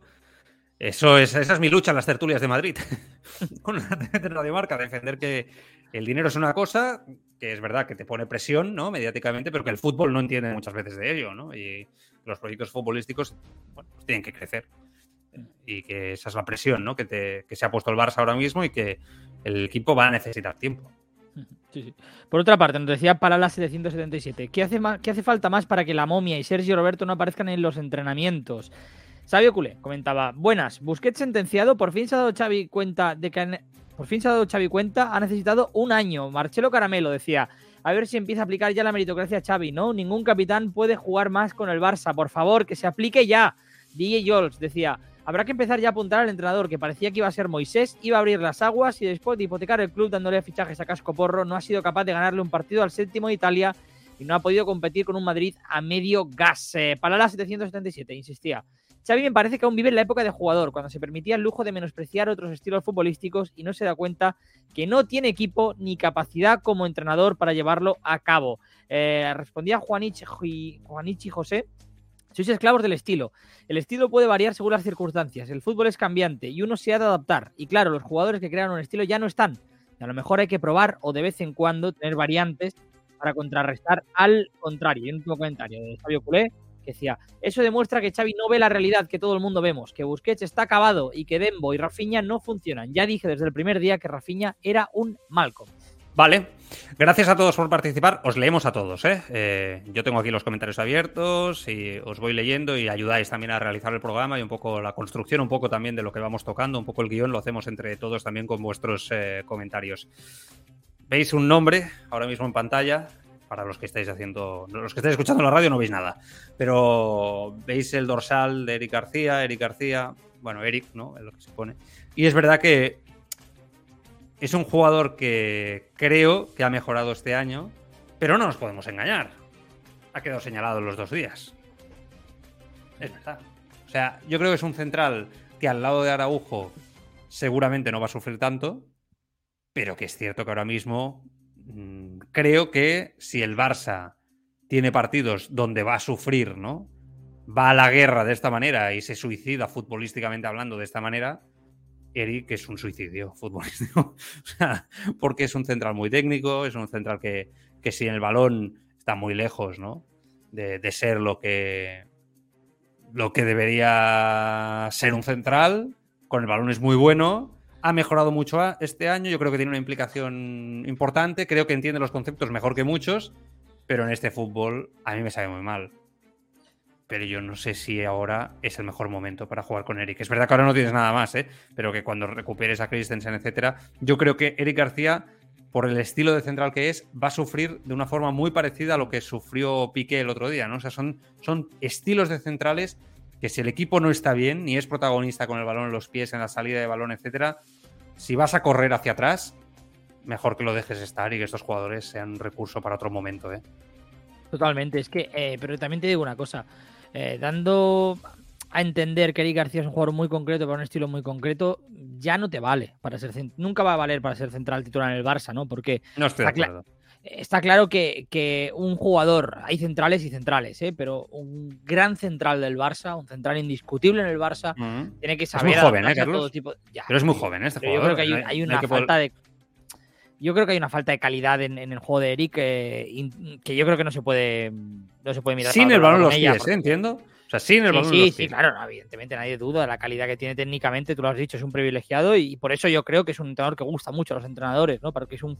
Eso es, esa es mi lucha en las tertulias de Madrid, con la de Marca, defender que el dinero es una cosa, que es verdad que te pone presión, ¿no? Mediáticamente, pero que el fútbol no entiende muchas veces de ello, ¿no? Y los proyectos futbolísticos, bueno, pues tienen que crecer. Y que esa es la presión, ¿no? Que, te, que se ha puesto el Barça ahora mismo y que el equipo va a necesitar tiempo. Por otra parte, nos decía Palala 777, ¿qué hace, ¿qué hace falta más para que la momia y Sergio Roberto no aparezcan en los entrenamientos? Sabio Culé comentaba, buenas, Busquets sentenciado, por fin se ha dado Xavi cuenta de que por fin se ha dado Xavi cuenta, ha necesitado un año. Marcelo Caramelo decía, a ver si empieza a aplicar ya la meritocracia Xavi, ¿no? Ningún capitán puede jugar más con el Barça, por favor, que se aplique ya. DJ Jols decía, habrá que empezar ya a apuntar al entrenador, que parecía que iba a ser Moisés, iba a abrir las aguas y después de hipotecar el club dándole fichajes a casco porro, no ha sido capaz de ganarle un partido al séptimo de Italia y no ha podido competir con un Madrid a medio gas. Eh, para la 777, insistía. Xavi me parece que aún vive en la época de jugador, cuando se permitía el lujo de menospreciar otros estilos futbolísticos y no se da cuenta que no tiene equipo ni capacidad como entrenador para llevarlo a cabo. Eh, respondía Juanichi, Juanichi José. Sois esclavos del estilo. El estilo puede variar según las circunstancias. El fútbol es cambiante y uno se ha de adaptar. Y claro, los jugadores que crean un estilo ya no están. Y a lo mejor hay que probar o de vez en cuando tener variantes para contrarrestar al contrario. Y un último comentario de Fabio Culé que decía, eso demuestra que Xavi no ve la realidad que todo el mundo vemos, que Busquets está acabado y que Dembo y Rafinha no funcionan. Ya dije desde el primer día que Rafinha era un Malcolm. Vale, gracias a todos por participar. Os leemos a todos. ¿eh? ¿eh? yo tengo aquí los comentarios abiertos y os voy leyendo y ayudáis también a realizar el programa y un poco la construcción, un poco también de lo que vamos tocando, un poco el guion lo hacemos entre todos también con vuestros eh, comentarios. Veis un nombre ahora mismo en pantalla, para los que estáis haciendo, los que estáis escuchando la radio no veis nada, pero veis el dorsal de Eric García, Eric García, bueno, Eric, ¿no? Es lo que se pone. Y es verdad que es un jugador que creo que ha mejorado este año, pero no nos podemos engañar. Ha quedado señalado los dos días. Es verdad. O sea, yo creo que es un central que al lado de Araujo seguramente no va a sufrir tanto, pero que es cierto que ahora mismo creo que si el Barça tiene partidos donde va a sufrir, ¿no? Va a la guerra de esta manera y se suicida futbolísticamente hablando de esta manera, Eric es un suicidio futbolístico. porque es un central muy técnico, es un central que, que si en el balón está muy lejos, ¿no? De, de, ser lo que, lo que debería ser un central. Con el balón es muy bueno, ha mejorado mucho este año, yo creo que tiene una implicación importante, creo que entiende los conceptos mejor que muchos, pero en este fútbol a mí me sabe muy mal. Pero yo no sé si ahora es el mejor momento para jugar con Eric. Es verdad que ahora no tienes nada más, ¿eh? pero que cuando recuperes a Christensen, etcétera, yo creo que Eric García, por el estilo de central que es, va a sufrir de una forma muy parecida a lo que sufrió Piqué el otro día, ¿no? O sea, son, son estilos de centrales que si el equipo no está bien, ni es protagonista con el balón en los pies, en la salida de balón, etcétera, si vas a correr hacia atrás, mejor que lo dejes estar y que estos jugadores sean un recurso para otro momento. ¿eh? Totalmente, es que, eh, pero también te digo una cosa. eh, dando a entender que Eric García es un jugador muy concreto para un estilo muy concreto, ya no te vale para ser nunca va a valer para ser central titular en el Barça, ¿no? Porque no estoy de acuerdo. Está claro que, un jugador, hay centrales y centrales, ¿eh? pero un gran central del Barça, un central indiscutible en el Barça, tiene que saber es muy joven, ¿eh, Carlos? tipo. pero es muy joven este jugador. Yo creo que hay, una falta de yo creo que hay una falta de calidad en, el juego de Eric eh, que yo creo que no se puede no se puede mirar. Sin el balón los pies, ¿eh? entiendo. O sea, sin el balón sí, sí, claro, evidentemente nadie duda de la calidad que tiene técnicamente, tú lo has dicho, es un privilegiado y, por eso yo creo que es un entrenador que gusta mucho a los entrenadores, ¿no? Porque es un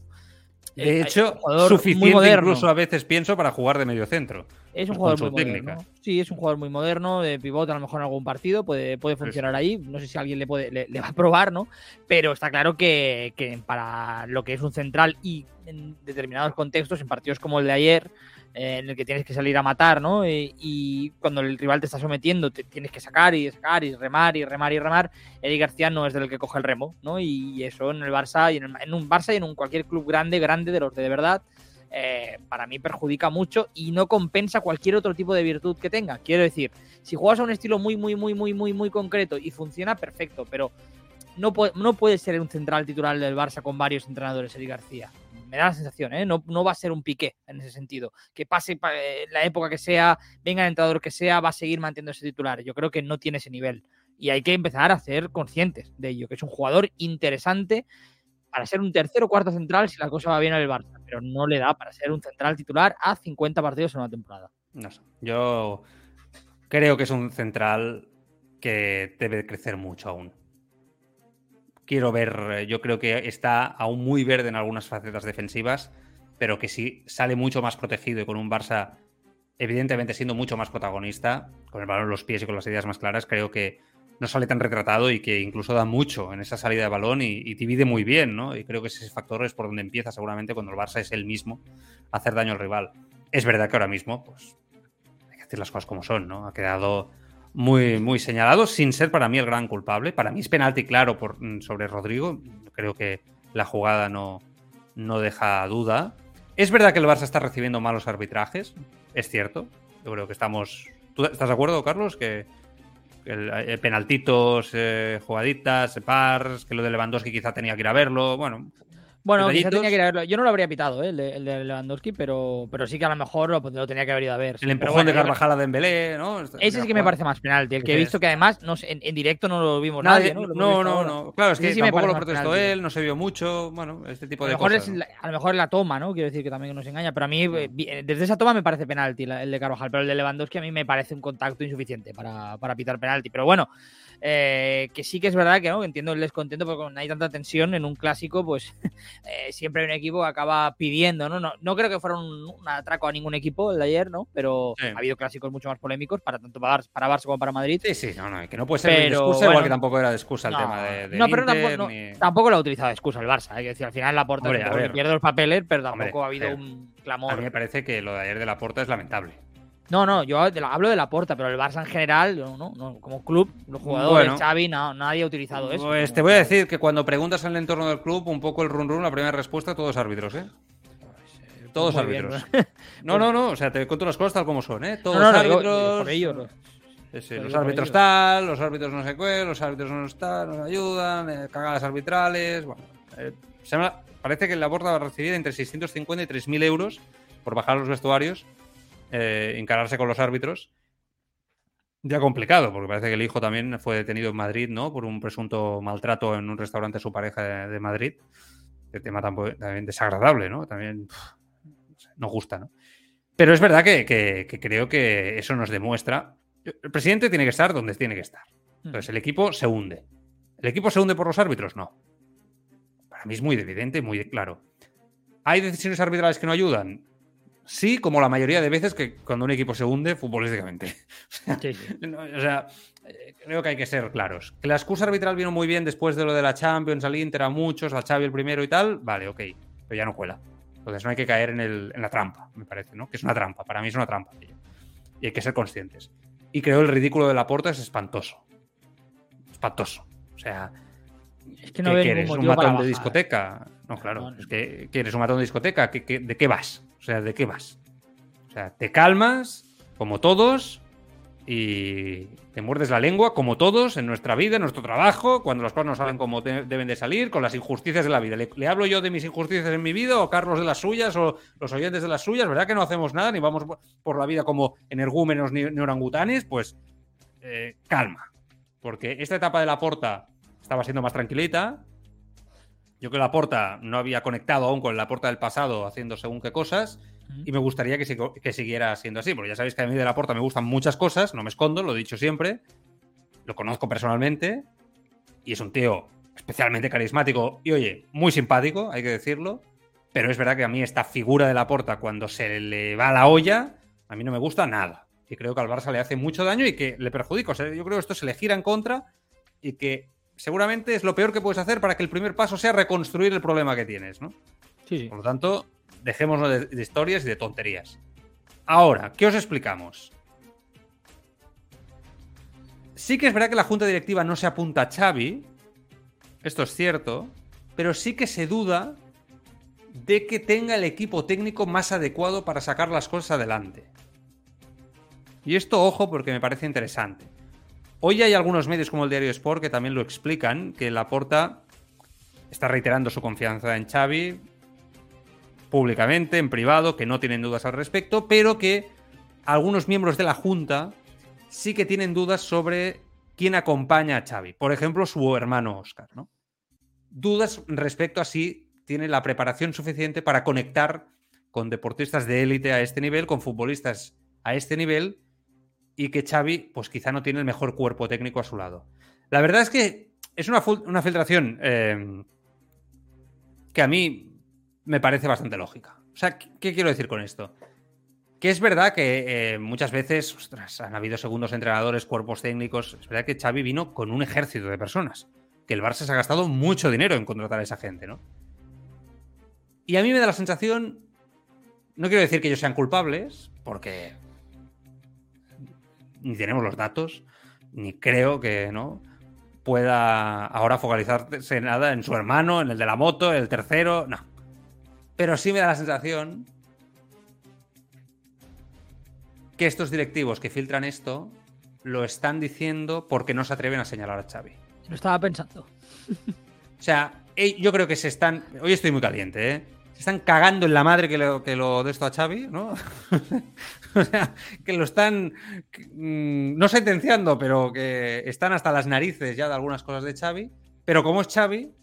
de eh, hecho, suficiente incluso a veces pienso para jugar de medio centro. Es un jugador muy moderno. Sí, es un jugador muy moderno, de pivote a lo mejor en algún partido, puede, puede funcionar ahí. No sé si alguien le, puede, le, va a probar, ¿no? Pero está claro que, que, para lo que es un central y en determinados contextos, en partidos como el de ayer, en el que tienes que salir a matar, ¿no? Y, cuando el rival te está sometiendo, te tienes que sacar y sacar y remar y remar y remar. Eric García no es del que coge el remo, ¿no? Y eso en el Barça y en, un Barça y en un cualquier club grande, grande de los de, verdad, eh, para mí perjudica mucho y no compensa cualquier otro tipo de virtud que tenga. Quiero decir, si juegas a un estilo muy, muy, muy, muy, muy, muy concreto y funciona, perfecto, pero no puede, no ser un central titular del Barça con varios entrenadores, Eric García me da la sensación, ¿eh? no, no va a ser un piqué en ese sentido. Que pase eh, la época que sea, venga el entrenador que sea, va a seguir manteniendo ese titular. Yo creo que no tiene ese nivel. Y hay que empezar a ser conscientes de ello, que es un jugador interesante para ser un tercero o cuarto central si la cosa va bien en el Barça, pero no le da para ser un central titular a 50 partidos en una temporada. No sé. Yo creo que es un central que debe crecer mucho aún quiero ver, yo creo que está aún muy verde en algunas facetas defensivas, pero que si sale mucho más protegido y con un Barça evidentemente siendo mucho más protagonista, con el balón en los pies y con las ideas más claras, creo que no sale tan retratado y que incluso da mucho en esa salida de balón y, divide muy bien, ¿no? Y creo que ese factor es por donde empieza seguramente cuando el Barça es el mismo hacer daño al rival. Es verdad que ahora mismo, pues, hay que decir las cosas como son, ¿no? Ha quedado muy, muy señalado, sin ser para mí el gran culpable. Para mí es penalti claro por, mm, sobre Rodrigo. Creo que la jugada no, no deja duda. Es verdad que el Barça está recibiendo malos arbitrajes, es cierto. Yo creo que estamos. ¿Tú estás de acuerdo, Carlos? Que, penaltitos, jugaditas, pars, que lo de Lewandowski quizá tenía que ir a verlo. Bueno, bueno, quizá tenía que ir a verlo. Yo no lo habría pitado, ¿eh? el, de, Lewandowski, pero, pero sí que a lo mejor lo, tenía que haber ido a ver. El empujón de Carvajal a Dembélé, ¿no? Ese sí que me parece más penalti. El que he visto que además no, en, en, directo no lo vimos nadie. ¿no? No, no, no, Claro, es que sí tampoco lo protestó él, no se vio mucho. Bueno, este tipo de a cosas. a lo mejor es la toma, ¿no? Quiero decir que también nos engaña. Pero a mí, eh, desde esa toma me parece penalti el de Carvajal. Pero el de Lewandowski a mí me parece un contacto insuficiente para, para pitar penalti. Pero bueno. Eh, que sí que es verdad que ¿no? entiendo el descontento porque no hay tanta tensión en un clásico, pues eh, siempre hay un equipo que acaba pidiendo, ¿no? No, no creo que fuera un, atraco a ningún equipo el de ayer, ¿no? Pero ha habido clásicos mucho más polémicos para tanto para, para Barça como para Madrid. Sí, sí, no, no, que no puede ser de excusa, igual que tampoco era de excusa el tema de, No, pero tampoco, lo ha utilizado de excusa el Barça, hay que decir, al final la porta pierde los papeles, pero tampoco ha habido un clamor. A mí me parece que lo de ayer de la porta es lamentable. No, no, yo hablo de la porta, pero el Barça en general, no, no, como club, los jugadores, Xavi, no, nadie ha utilizado eso. Pues te voy a decir que cuando preguntas en el entorno del club, un poco el run run, la primera respuesta, todos árbitros, ¿eh? Todos árbitros. no, no, no, o sea, te cuento las cosas tal como son, ¿eh? Todos árbitros. por ellos, los árbitros tal, los árbitros no sé qué, los árbitros no están, nos ayudan, eh, cagadas arbitrales. Bueno, eh, parece que la porta va a recibir entre 650 y 3.000 euros por bajar los vestuarios eh, encararse con los árbitros. Ya complicado, porque parece que el hijo también fue detenido en Madrid, ¿no? Por un presunto maltrato en un restaurante de su pareja de, Madrid. El tema también desagradable, ¿no? También no gusta, ¿no? Pero es verdad que, creo que eso nos demuestra. El presidente tiene que estar donde tiene que estar. Mm. Entonces, el equipo se hunde. ¿El equipo se hunde por los árbitros? No. Para mí es muy evidente, muy claro. ¿Hay decisiones arbitrales que no ayudan? Sí, como la mayoría de veces que cuando un equipo se hunde futbolísticamente. o sea, eh, creo que hay que ser claros. Que la excusa arbitral vino muy bien después de lo de la Champions, al Inter, a muchos, al Xavi el primero y tal, vale, ok, pero ya no cuela. Entonces no hay que caer en, el, en la trampa, me parece, ¿no? Que es una trampa, para mí es una trampa. Y hay que ser conscientes. Y creo el ridículo de la porta es espantoso. Espantoso. O sea, es que no que, eres un matón de discoteca. No, claro, es que, eres un matón de discoteca. de qué vas? Sea, ¿de qué vas? O sea, te calmas, como todos, y te muerdes la lengua, como todos, en nuestra vida, en nuestro trabajo, cuando las cosas no salen como deben de salir, con las injusticias de la vida. ¿Le, hablo yo de mis injusticias en mi vida, o Carlos de las suyas, o los oyentes de las suyas? ¿Verdad que no hacemos nada, ni vamos por la vida como energúmenos ni, orangutanes? Pues eh, calma, porque esta etapa de la porta estaba siendo más tranquilita. Yo creo que la porta no había conectado aún con la porta del pasado haciendo según qué cosas y me gustaría que, siguiera siendo así, porque ya sabéis que a mí de la Porta me gustan muchas cosas, no me escondo, lo he dicho siempre, lo conozco personalmente y es un tío especialmente carismático y, oye, muy simpático, hay que decirlo, pero es verdad que a mí esta figura de la Porta, cuando se le va la olla, a mí no me gusta nada. Y creo que al Barça le hace mucho daño y que le perjudica. O sea, yo creo que esto se le gira en contra y que seguramente es lo peor que puedes hacer para que el primer paso sea reconstruir el problema que tienes, ¿no? Sí. Por lo tanto, dejémonos de, historias y de tonterías. Ahora, ¿qué os explicamos? Sí que es verdad que la junta directiva no se apunta a Xavi, esto es cierto, pero sí que se duda de que tenga el equipo técnico más adecuado para sacar las cosas adelante. Y esto, ojo, porque me parece interesante. Hoy hay algunos medios como el Diario Sport que también lo explican, que Laporta está reiterando su confianza en Xavi, públicamente, en privado, que no tienen dudas al respecto, pero que algunos miembros de la Junta sí que tienen dudas sobre quién acompaña a Xavi. Por ejemplo, su hermano Oscar, ¿no? Dudas respecto a si tiene la preparación suficiente para conectar con deportistas de élite a este nivel, con futbolistas a este nivel, y que Xavi, pues quizá no tiene el mejor cuerpo técnico a su lado. La verdad es que es una, filtración eh, que a mí me parece bastante lógica. O sea, ¿qué quiero decir con esto? Que es verdad que eh, muchas veces han habido segundos entrenadores, cuerpos técnicos. Es verdad que Xavi vino con un ejército de personas. Que el Barça se ha gastado mucho dinero en contratar a esa gente, ¿no? Y a mí me da la sensación. No quiero decir que ellos sean culpables, porque. Ni tenemos los datos, ni creo que, ¿no? Pueda ahora focalizarse nada en su hermano, en el de la moto, el tercero. No pero sí me da la sensación que estos directivos que filtran esto lo están diciendo porque no se atreven a señalar a Xavi. Lo estaba pensando. O sea, yo creo que se están. Hoy estoy muy caliente, ¿eh? Se están cagando en la madre que lo, que lo de esto a Xavi, ¿no? o sea, que lo están. Mm, no sentenciando, pero que están hasta las narices ya de algunas cosas de Xavi. Pero como es Xavi,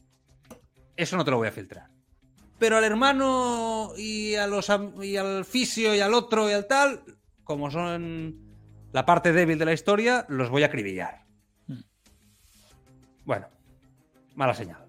eso no te lo voy a filtrar pero al hermano y, a los, y al fisio y al otro y al tal, como son la parte débil de la historia, los voy a acribillar. Hmm. Bueno, mala señal.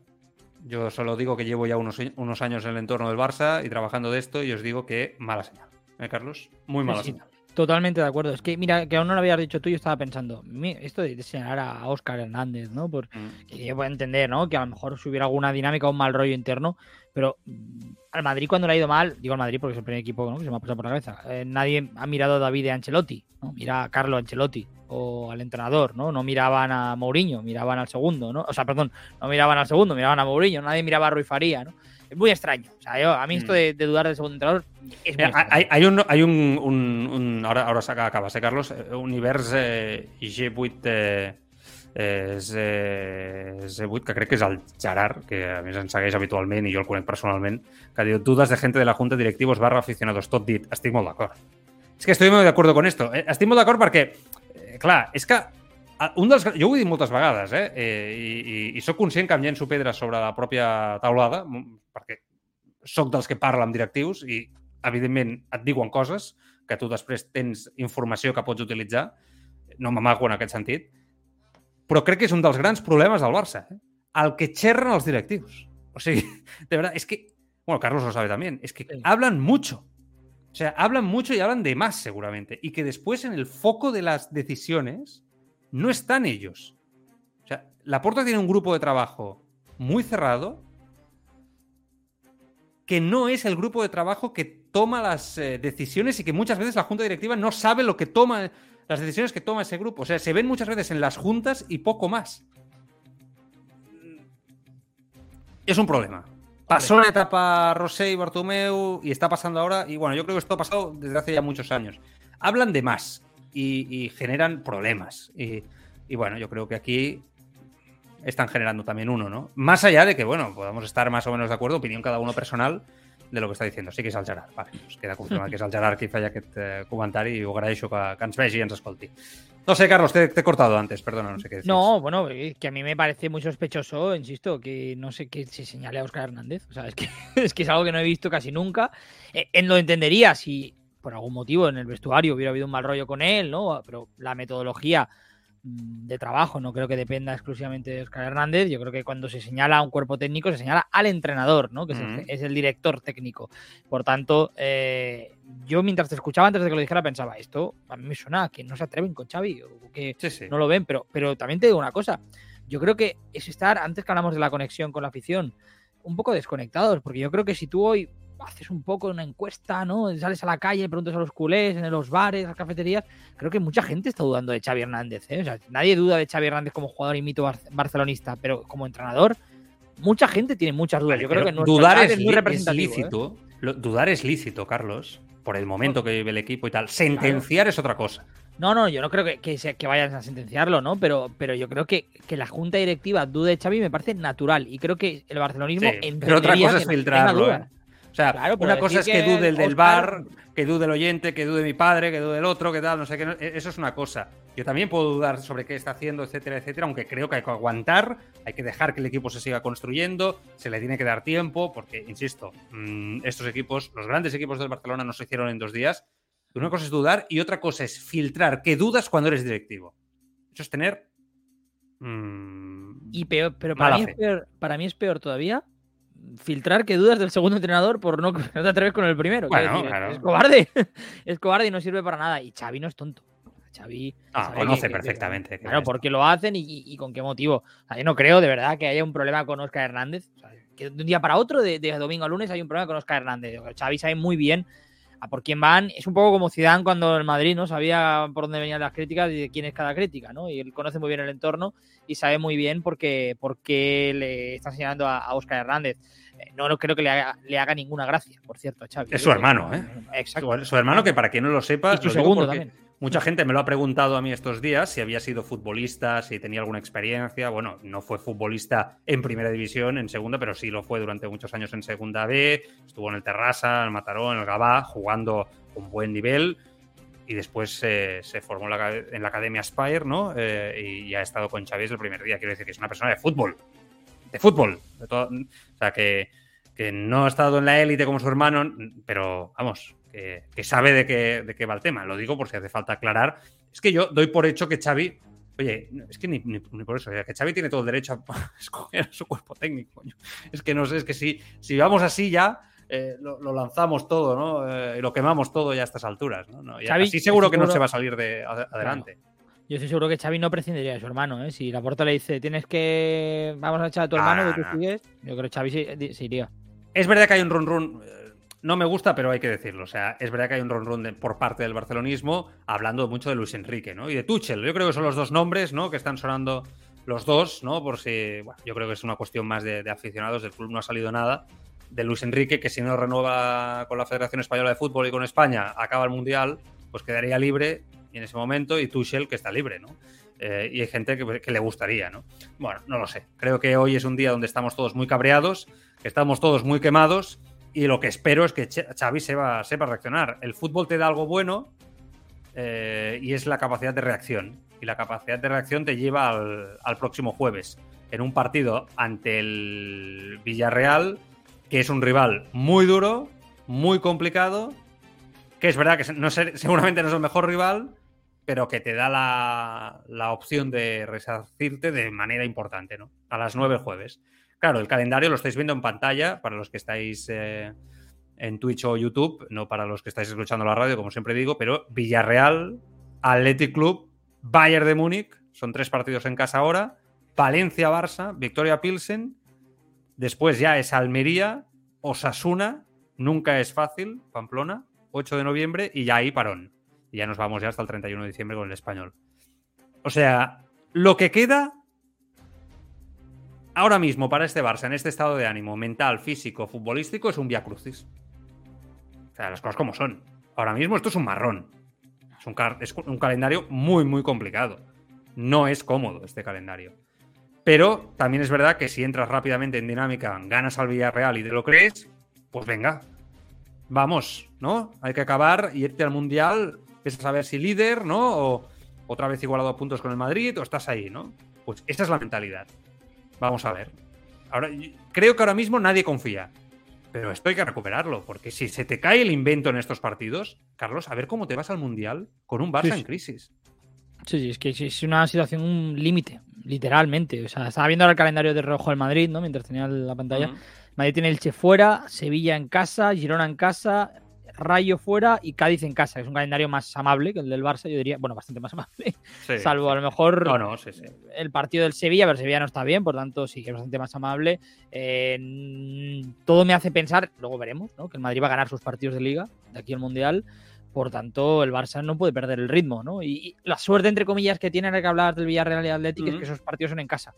Yo solo digo que llevo ya unos, unos, años en el entorno del Barça y trabajando de esto y os digo que mala señal. ¿Eh, Carlos? Muy mala señal. Totalmente de acuerdo. Es que, mira, que aún no lo habías dicho tú, yo estaba pensando, esto de señalar a Oscar Hernández, ¿no? Por, mm. yo puedo entender, ¿no? Que a lo mejor si hubiera alguna dinámica o un mal rollo interno, pero mm, al Madrid cuando le ha ido mal, digo al Madrid porque es el primer equipo ¿no? que se me ha pasado por la cabeza, eh, nadie ha mirado a David de Ancelotti, ¿no? Mira a Carlo Ancelotti o al entrenador, ¿no? No miraban a Mourinho, miraban al segundo, ¿no? O sea, perdón, no miraban al segundo, miraban a Mourinho, nadie miraba a Rui Faría, ¿no? Muy extraño. O sea, a mí esto mm. de, dudar del segundo entrenador es muy hay, hay, un, hay un, ahora, ahora saca, acabas, ¿eh, Carlos? Eh, Univers eh, G8 eh, G8, que crec que és el Gerard, que a més ens segueix habitualment i jo el conec personalment, que diu dudas de gente de la Junta directivos barra aficionados. Tot dit, estic molt d'acord. És que estoy molt d'acord con esto. Estic molt d'acord perquè, eh, clar, és que un dels, jo ho he dit moltes vegades, eh? eh i, i, i sóc conscient que em llenço pedres sobre la pròpia taulada, perquè sóc dels que parla amb directius i, evidentment, et diuen coses que tu després tens informació que pots utilitzar. No m'amago en aquest sentit. Però crec que és un dels grans problemes del Barça. Eh? El que xerren els directius. O sigui, de verdad, es que... Bueno, Carlos lo sabe también. Es que hablan mucho. O sea, hablan mucho y hablan de más seguramente. Y que después en el foco de las decisiones no están ellos. O sea, Laporta tiene un grupo de trabajo muy cerrado que no es el grupo de trabajo que toma las eh, decisiones y que muchas veces la junta directiva no sabe lo que toma, las decisiones que toma ese grupo. O sea, se ven muchas veces en las juntas y poco más. Es un problema. Pasó la etapa Rosé y Bartomeu y está pasando ahora. Y bueno, yo creo que esto ha pasado desde hace ya muchos años. Hablan de más. Y, generan problemas. Y, y, bueno, yo creo que aquí están generando también uno, ¿no? Más allá de que, bueno, podamos estar más o menos de acuerdo, opinión cada uno personal de lo que està diciendo. Sí que és el Gerard. Vale, pues queda confirmat que és el Gerard qui feia aquest eh, comentari i ho agraeixo que, que ens vegi i ens escolti. No sé, Carlos, te, te he cortado antes, perdona, no sé qué decís. No, bueno, que a mí me parece muy sospechoso, insisto, que no sé qué se señale a Oscar Hernández. O sea, es que, es que es algo que no he visto casi nunca. Eh, en lo entendería si por algún motivo en el vestuario hubiera habido un mal rollo con él, ¿no? Pero la metodología Mm, de trabajo, no creo que dependa exclusivamente de Oscar Hernández. Yo creo que cuando se señala a un cuerpo técnico, se señala al entrenador, ¿no? que es, el, director técnico. Por tanto, eh, yo mientras te escuchaba antes de que lo dijera, pensaba, esto a mí me suena que no se atreven con Xavi, o que no lo ven, pero, pero también te digo una cosa. Yo creo que es estar, antes que hablamos de la conexión con la afición, un poco desconectados, porque yo creo que si tú hoy haces un poco una encuesta, ¿no? Sales a la calle, preguntas a los culés, en los bares, las cafeterías. Creo que mucha gente está dudando de Xavi Hernández, ¿eh? O sea, nadie duda de Xavi Hernández como jugador y mito barcelonista, pero como entrenador, mucha gente tiene muchas dudas. Yo creo que dudar es, muy representativo. lícito. ¿eh? Dudar es lícito, Carlos, por el momento que vive el equipo y tal. Sentenciar es otra cosa. No, no, yo no creo que, que, vayan a sentenciarlo, ¿no? Pero, pero yo creo que, que la junta directiva dude de Xavi me parece natural. Y creo que el barcelonismo. pero otra cosa es filtrarlo. ¿eh? O sea, una cosa es que, dude el del bar, que dude el oyente, que dude mi padre, que dude el otro, que tal, no sé qué. E-, eso es una cosa. Yo también puedo dudar sobre qué está haciendo, etcétera, etcétera, aunque creo que hay que aguantar, hay que dejar que el equipo se siga construyendo, se le tiene que dar tiempo, porque, insisto, mm, estos equipos, los grandes equipos del Barcelona no se hicieron en dos días. Una cosa es dudar y otra cosa es filtrar qué dudas cuando eres directivo. Eso es tener. Mm, y peor, pero para mí, peor, para mí es peor todavía filtrar que dudas del segundo entrenador por no, no te atreves con el primero. Es cobarde. es cobarde y no sirve para nada. Y Xavi no es tonto. Xavi ah, conoce perfectamente. claro, porque lo hacen y, con qué motivo. yo no creo de verdad que haya un problema con Oscar Hernández. que de un día para otro, de, domingo a lunes, hay un problema con Oscar Hernández. Xavi sabe muy bien a por quién van. Es un poco como Zidane cuando en Madrid no sabía por dónde venían las críticas y de quién es cada crítica, ¿no? Y él conoce muy bien el entorno y sabe muy bien por qué, por qué le está señalando a, a Oscar Hernández. Eh, no, no creo que le haga, le haga ninguna gracia, por cierto, a Xavi. Es su hermano, ¿eh? Exacto. Su, hermano, que para quien no lo sepa, su segundo también. Mucha gente me lo ha preguntado a mí estos días si había sido futbolista, si tenía alguna experiencia. Bueno, no fue futbolista en primera división, en segunda, pero sí lo fue durante muchos años en segunda B. Estuvo en el Terrassa, en el Mataró, en el Gabá, jugando con buen nivel. Y después se formó en la, Academia Spire, ¿no? Eh, y, ha estado con desde el primer día. Quiero decir que es una persona de fútbol de fútbol. o sea, que, no ha estado en la élite como su hermano, pero vamos, que, sabe de qué, de qué va el tema. Lo digo por si hace falta aclarar. Es que yo doy por hecho que Xavi Oye, es que ni, por eso, que Xavi tiene todo el derecho a escoger a su cuerpo técnico. Es que no sé, es que si, si vamos así ya, eh, lo, lanzamos todo, ¿no? Eh, y lo quemamos todo ya a estas alturas, ¿no? así seguro que no se va a salir de adelante. Yo estoy seguro que Xavi no prescindiría de su hermano, ¿eh? Si la puerta le dice, tienes que... Vamos a echar a tu hermano que tú sigues, yo creo que Xavi se, iría. Es verdad que hay un run run... No me gusta, pero hay que decirlo. O sea, es verdad que hay un run run por parte del barcelonismo hablando mucho de Luis Enrique, ¿no? Y de Tuchel. Yo creo que son los dos nombres, ¿no? Que están sonando los dos, ¿no? Por si... Yo creo que es una cuestión más de, de aficionados. Del club no ha salido nada. De Luis Enrique, que si no renueva con la Federación Española de Fútbol y con España, acaba el Mundial, pues quedaría libre en ese momento y Tuchel que está libre, ¿no? Eh, y hay gente que, le gustaría, ¿no? Bueno, no lo sé. Creo que hoy es un día donde estamos todos muy cabreados, que estamos todos muy quemados y lo que espero es que Xavi sepa, sepa reaccionar. El fútbol te da algo bueno eh, y es la capacidad de reacción. Y la capacidad de reacción te lleva al, próximo jueves en un partido ante el Villarreal, que es un rival muy duro, muy complicado, que es verdad que no seguramente no es el mejor rival, pero que te da la, opción de resarcirte de manera importante, ¿no? A las 9 jueves. Claro, el calendario lo estáis viendo en pantalla para los que estáis eh, en Twitch o YouTube, no para los que estáis escuchando la radio, como siempre digo, pero Villarreal, Athletic Club, Bayern de Múnich, son tres partidos en casa ahora, Valencia, Barça, Victoria Pilsen, después ya es Almería, Osasuna, nunca es fácil, Pamplona, 8 de noviembre y ya ahí parón y ya nos vamos ya hasta el 31 de diciembre con el español. O sea, lo que queda ahora mismo para este Barça, en este estado de ánimo mental, físico, futbolístico, es un via crucis. O sea, las cosas como son. Ahora mismo esto es un marrón. Es un, calendario muy, muy complicado. No es cómodo este calendario. Pero también es verdad que si entras rápidamente en dinámica, ganas al Villarreal y te lo crees, pues venga, vamos, ¿no? Hay que acabar y irte al Mundial, es a saber si líder, ¿no? O otra vez igualado a puntos con el Madrid, o estás ahí, ¿no? Pues esa es la mentalidad. Vamos a ver. Ahora, creo que ahora mismo nadie confía. Pero esto hay que recuperarlo, porque si se te cae el invento en estos partidos, Carlos, a ver cómo te vas al Mundial con un Barça en crisis. Sí, sí, es que es una situación límite, literalmente. O sea, estaba viendo ahora el calendario de rojo del Madrid, ¿no? Mientras tenía la pantalla. Madrid tiene el Che fuera, Sevilla en casa, Girona en casa, Rayo fuera y Cádiz en casa. Es un calendario más amable que el del Barça, yo diría. Bueno, bastante más amable. salvo a lo mejor el partido del Sevilla, pero Sevilla no está bien, por tanto sí que es bastante más amable. Eh, todo me hace pensar, luego veremos, ¿no? que el Madrid va a ganar sus partidos de liga de aquí al Mundial. Por tanto, el Barça no puede perder el ritmo, ¿no? Y, la suerte, entre comillas, que tiene que hablar del Villarreal y Atlético es que esos partidos son en casa.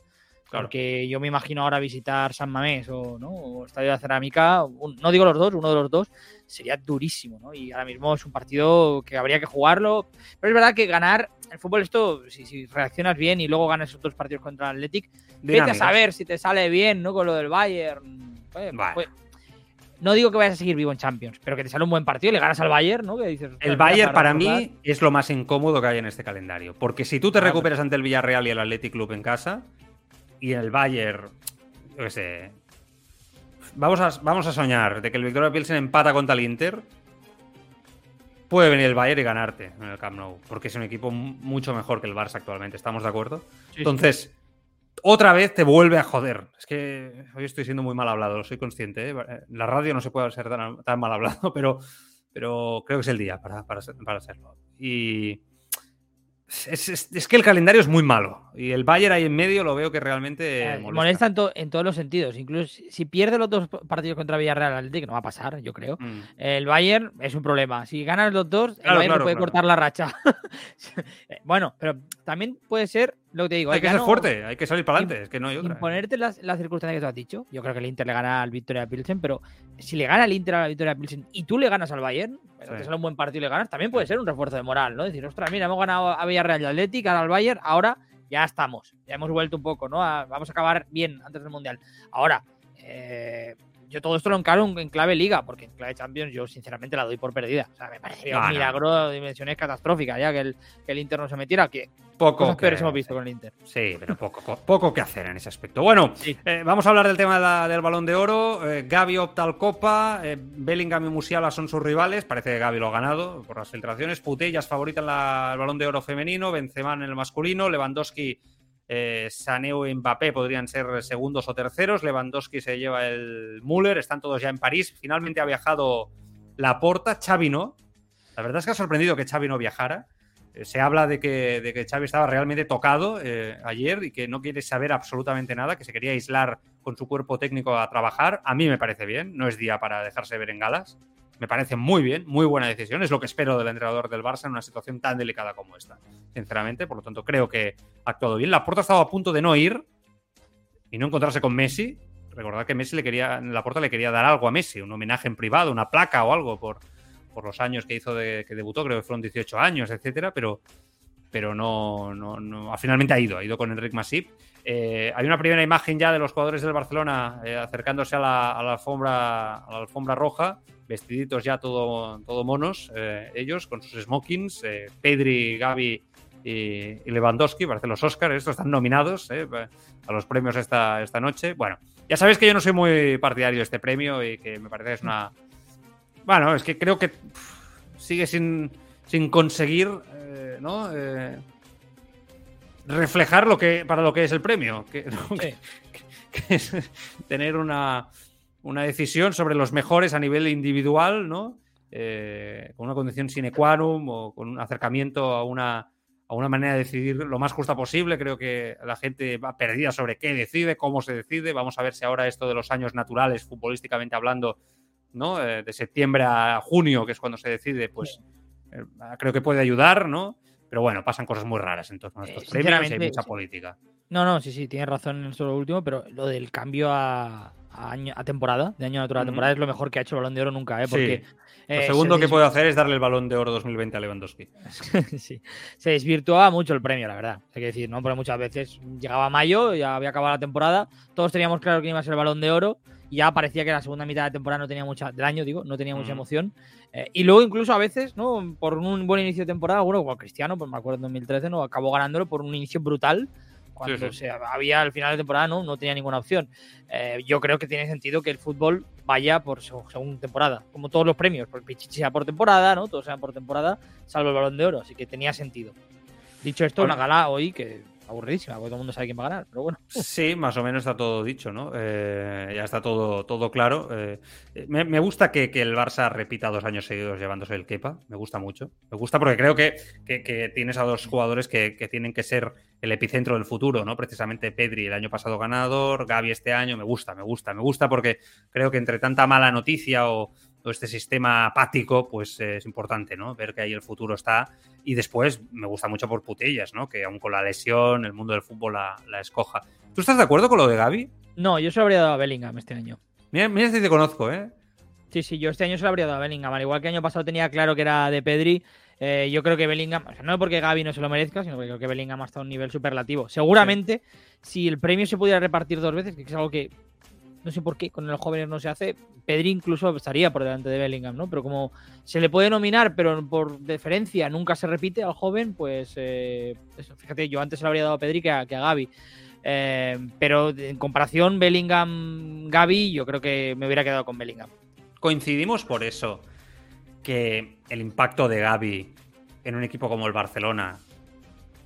Porque yo me imagino ahora visitar San Mamés o, ¿no? Estadio de Cerámica, no digo los dos, uno de los dos, sería durísimo, ¿no? Y ahora mismo es un partido que habría que jugarlo. Pero es verdad que ganar el fútbol, esto, si, reaccionas bien y luego ganas otros partidos contra el Athletic, vete a saber si te sale bien, ¿no? Con lo del Bayern. Pues, pues, no digo que vayas a seguir vivo en Champions, pero que te sale un buen partido y le ganas al Bayern, ¿no? el Bayern para mí es lo más incómodo que hay en este calendario. Porque si tú te recuperas ante el Villarreal y el Athletic Club en casa, y el Bayern, yo qué sé, vamos a, vamos a soñar de que el Victoria Pilsen empata contra el Inter, puede venir el Bayern y ganarte en el Camp Nou, porque es un equipo mucho mejor que el Barça actualmente, ¿estamos de acuerdo? Entonces, otra vez te vuelve a joder. Es que hoy estoy siendo muy mal hablado, lo soy consciente. ¿eh? La radio no se puede ser tan, mal hablado, pero, pero creo que es el día para, para, para serlo. Y es, que el calendario es muy malo. Y el Bayern ahí en medio lo veo que realmente. Eh, molesta, en, todos los sentidos. Incluso si pierde los dos partidos contra Villarreal Atlético, que no va a pasar, yo creo. Mm. El Bayern es un problema. Si ganas los dos, el Bayern puede cortar la racha. bueno, pero también puede ser lo que te digo. Hay que ser fuerte, hay que salir para adelante. Es que no hay otra. Imponerte las, las, circunstancias que tú has dicho. Yo creo que el Inter le gana al Victoria Pilsen, pero si le gana el Inter a la Victoria Pilsen y tú le ganas al Bayern, pero te sale un buen partido y le ganas, también puede ser un refuerzo de moral, ¿no? Decir, ostras, mira, hemos ganado a Villarreal y Atlético, al Bayern, ahora ya estamos, ya hemos vuelto un poco, ¿no? vamos a acabar bien antes del Mundial. Ahora, eh, yo todo esto lo encaro en, clave liga, porque en clave Champions yo sinceramente la doy por perdida. O sea, me parecería un milagro de dimensiones catastróficas ya que el, que el Inter no se metiera, que poco que, hemos visto con el Inter. Sí, pero poco, poco que hacer en ese aspecto. Bueno, eh, vamos a hablar del tema del balón de oro. Eh, Gaby opta al Copa, eh, Bellingham y Musiala son sus rivales. Parece que Gaby lo ha ganado por las filtraciones. Putellas favorita en el balón de oro femenino, Benzema en el masculino, Lewandowski eh, Saneu y Mbappé podrían ser segundos o terceros. Lewandowski se lleva el Müller. Están todos ya en París. Finalmente ha viajado Laporta. Xavi no. La verdad es que ha sorprendido que Xavi no viajara. Eh, se habla de que, de que, Xavi estaba realmente tocado eh, ayer y que no quiere saber absolutamente nada, que se quería aislar con su cuerpo técnico a trabajar. A mí me parece bien. No es día para dejarse ver en galas. Me parece muy bien, muy buena decisión. Es lo que espero del entrenador del Barça en una situación tan delicada como esta, sinceramente. Por lo tanto, creo que ha actuado bien. La puerta estaba a punto de no ir y no encontrarse con Messi. Recordad que Messi le quería, la puerta le quería dar algo a Messi, un homenaje en privado, una placa o algo por, por los años que hizo de que debutó, creo que fueron 18 años, etcétera, pero, pero no, no, no, finalmente ha ido, ha ido con Enric Masip. Eh, hay una primera imagen ya de los jugadores del Barcelona eh, acercándose a la, a la, alfombra, a la alfombra roja vestiditos ya todo, todo monos, eh, ellos con sus smokings, eh, Pedri, Gaby y, Lewandowski, parece los Oscars, estos están nominados eh, a los premios esta, esta noche. Bueno, ya sabéis que yo no soy muy partidario de este premio y que me parece que es una... Bueno, es que creo que sigue sin, sin conseguir, ¿no? reflejar lo que para lo que es el premio, que es tener una una decisión sobre los mejores a nivel individual, ¿no? Eh, con una condición sine qua non o con un acercamiento a una, a una manera de decidir lo más justa posible. Creo que la gente va perdida sobre qué decide, cómo se decide. Vamos a ver si ahora esto de los años naturales, futbolísticamente hablando, ¿no? Eh, de septiembre a junio, que es cuando se decide, pues eh, creo que puede ayudar, ¿no? Pero bueno, pasan cosas muy raras en torno a estos Eh, premios y hay mucha sí. política. No, no, sí, sí, tienes razón en eso lo último, pero lo del cambio a, a año- a temporada, de año natural a Ujú. temporada, es lo mejor que ha hecho el Balón de Oro nunca, ¿eh? Sí. Porque Lo eh, segundo se que puede hacer es darle el balón de oro 2020 a Lewandowski. sí, se desvirtuaba mucho el premio, la verdad. Hay que decir, ¿no? Porque muchas veces llegaba mayo, ya había acabado la temporada, todos teníamos claro que iba a ser el balón de oro, ya parecía que la segunda mitad de temporada no tenía mucha, del año, digo, no tenía mucha Ujú. emoción. Eh, y luego, incluso a veces, ¿no? Por un buen inicio de temporada, bueno, como Cristiano, pues me acuerdo en 2013, ¿no? Acabó ganándolo por un inicio brutal. Cuando Sí, sí. se había al final de temporada, ¿no? No tenía ninguna opción. Eh, yo creo que tiene sentido que el fútbol vaya por seg- según temporada, como todos los premios, por Pichichi sea por temporada, ¿no? Todos sean por temporada, salvo el balón de oro, así que tenía sentido. Dicho esto, una gala hoy que aburridísima, porque todo el mundo sabe quién va a ganar, pero bueno. Sí, más o menos está todo dicho, ¿no? Eh, ya está todo, todo claro. Eh, me, me gusta que, que el Barça repita dos años seguidos llevándose el Kepa. Me gusta mucho. Me gusta porque creo que, que- que tienes a dos jugadores que, tienen que ser el epicentro del futuro, ¿no? Precisamente Pedri el año pasado ganador, Gaby este año. Me gusta, me gusta, me gusta porque creo que entre tanta mala noticia o, o este sistema apático, pues eh, es importante, ¿no? Ver que ahí el futuro está. Y después me gusta mucho por Putellas, ¿no? Que aún con la lesión, el mundo del fútbol la, la escoja. ¿Tú estás de acuerdo con lo de Gaby? No, yo se lo habría dado a Bellingham este año. Mira, mira si te conozco, ¿eh? Sí, sí, yo este año se lo habría dado a Bellingham. Al igual que el año pasado tenía claro que era de Pedri, eh, yo creo que Bellingham, o sea, no porque Gaby no se lo merezca, sino porque creo que Bellingham ha estado a un nivel superlativo. Seguramente, si el premio se pudiera repartir dos veces, que es algo que no sé por qué con los jóvenes no se hace, Pedri incluso estaría por delante de Bellingham, ¿no? Pero como se le puede nominar, pero por deferencia nunca se repite al joven, pues eh, fíjate, yo antes se lo habría dado a Pedri que a, que a Gaby. Eh, pero en comparación, Bellingham-Gaby, yo creo que me hubiera quedado con Bellingham. Coincidimos por eso que el impacto de Gaby en un equipo como el Barcelona,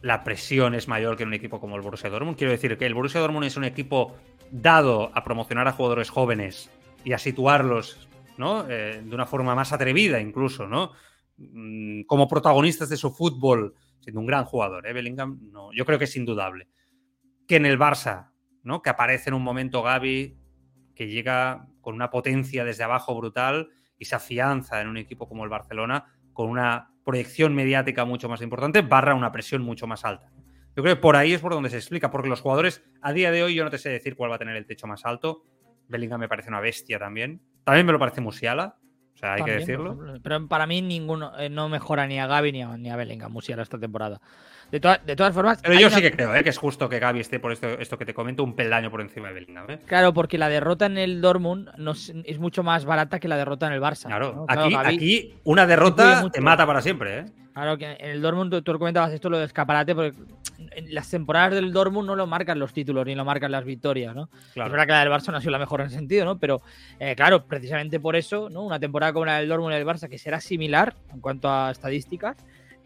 la presión es mayor que en un equipo como el Borussia Dortmund. Quiero decir que el Borussia Dortmund es un equipo dado a promocionar a jugadores jóvenes y a situarlos ¿no? Eh, de una forma más atrevida incluso, ¿no? Mm, como protagonistas de su fútbol, siendo un gran jugador, ¿eh? Bellingham, no, yo creo que es indudable. Que en el Barça, ¿no? Que aparece en un momento Gaby, que llega con una potencia desde abajo brutal y se afianza en un equipo como el Barcelona con una proyección mediática mucho más importante, barra una presión mucho más alta. Yo creo que por ahí es por donde se explica, porque los jugadores, a día de hoy, yo no te sé decir cuál va a tener el techo más alto. Bellingham me parece una bestia también. También me lo parece Musiala, o sea, hay También, que decirlo. Pero para mí ninguno eh, no mejora ni a Gaby ni a, ni a Bellingham, Musiala esta temporada. De, toda- de todas formas, Pero yo una- sí que creo ¿eh? que es justo que Gaby esté por esto, esto que te comento un peldaño por encima de Bellingham. ¿eh? Claro, porque la derrota en el Dortmund no es, es mucho más barata que la derrota en el Barça. Claro, ¿no? aquí, una derrota te mata para siempre. ¿eh? Claro que en el Dortmund, tú, tú comentabas esto, lo de escaparate, porque en las temporadas del Dortmund no lo marcan los títulos ni lo marcan las victorias, ¿no? Es Claro. verdad que la del Barça no ha sido la mejor en ese sentido, ¿no? Pero eh, claro, precisamente por eso, ¿no? Una temporada como la del Dortmund y el Barça, que será similar en cuanto a estadísticas,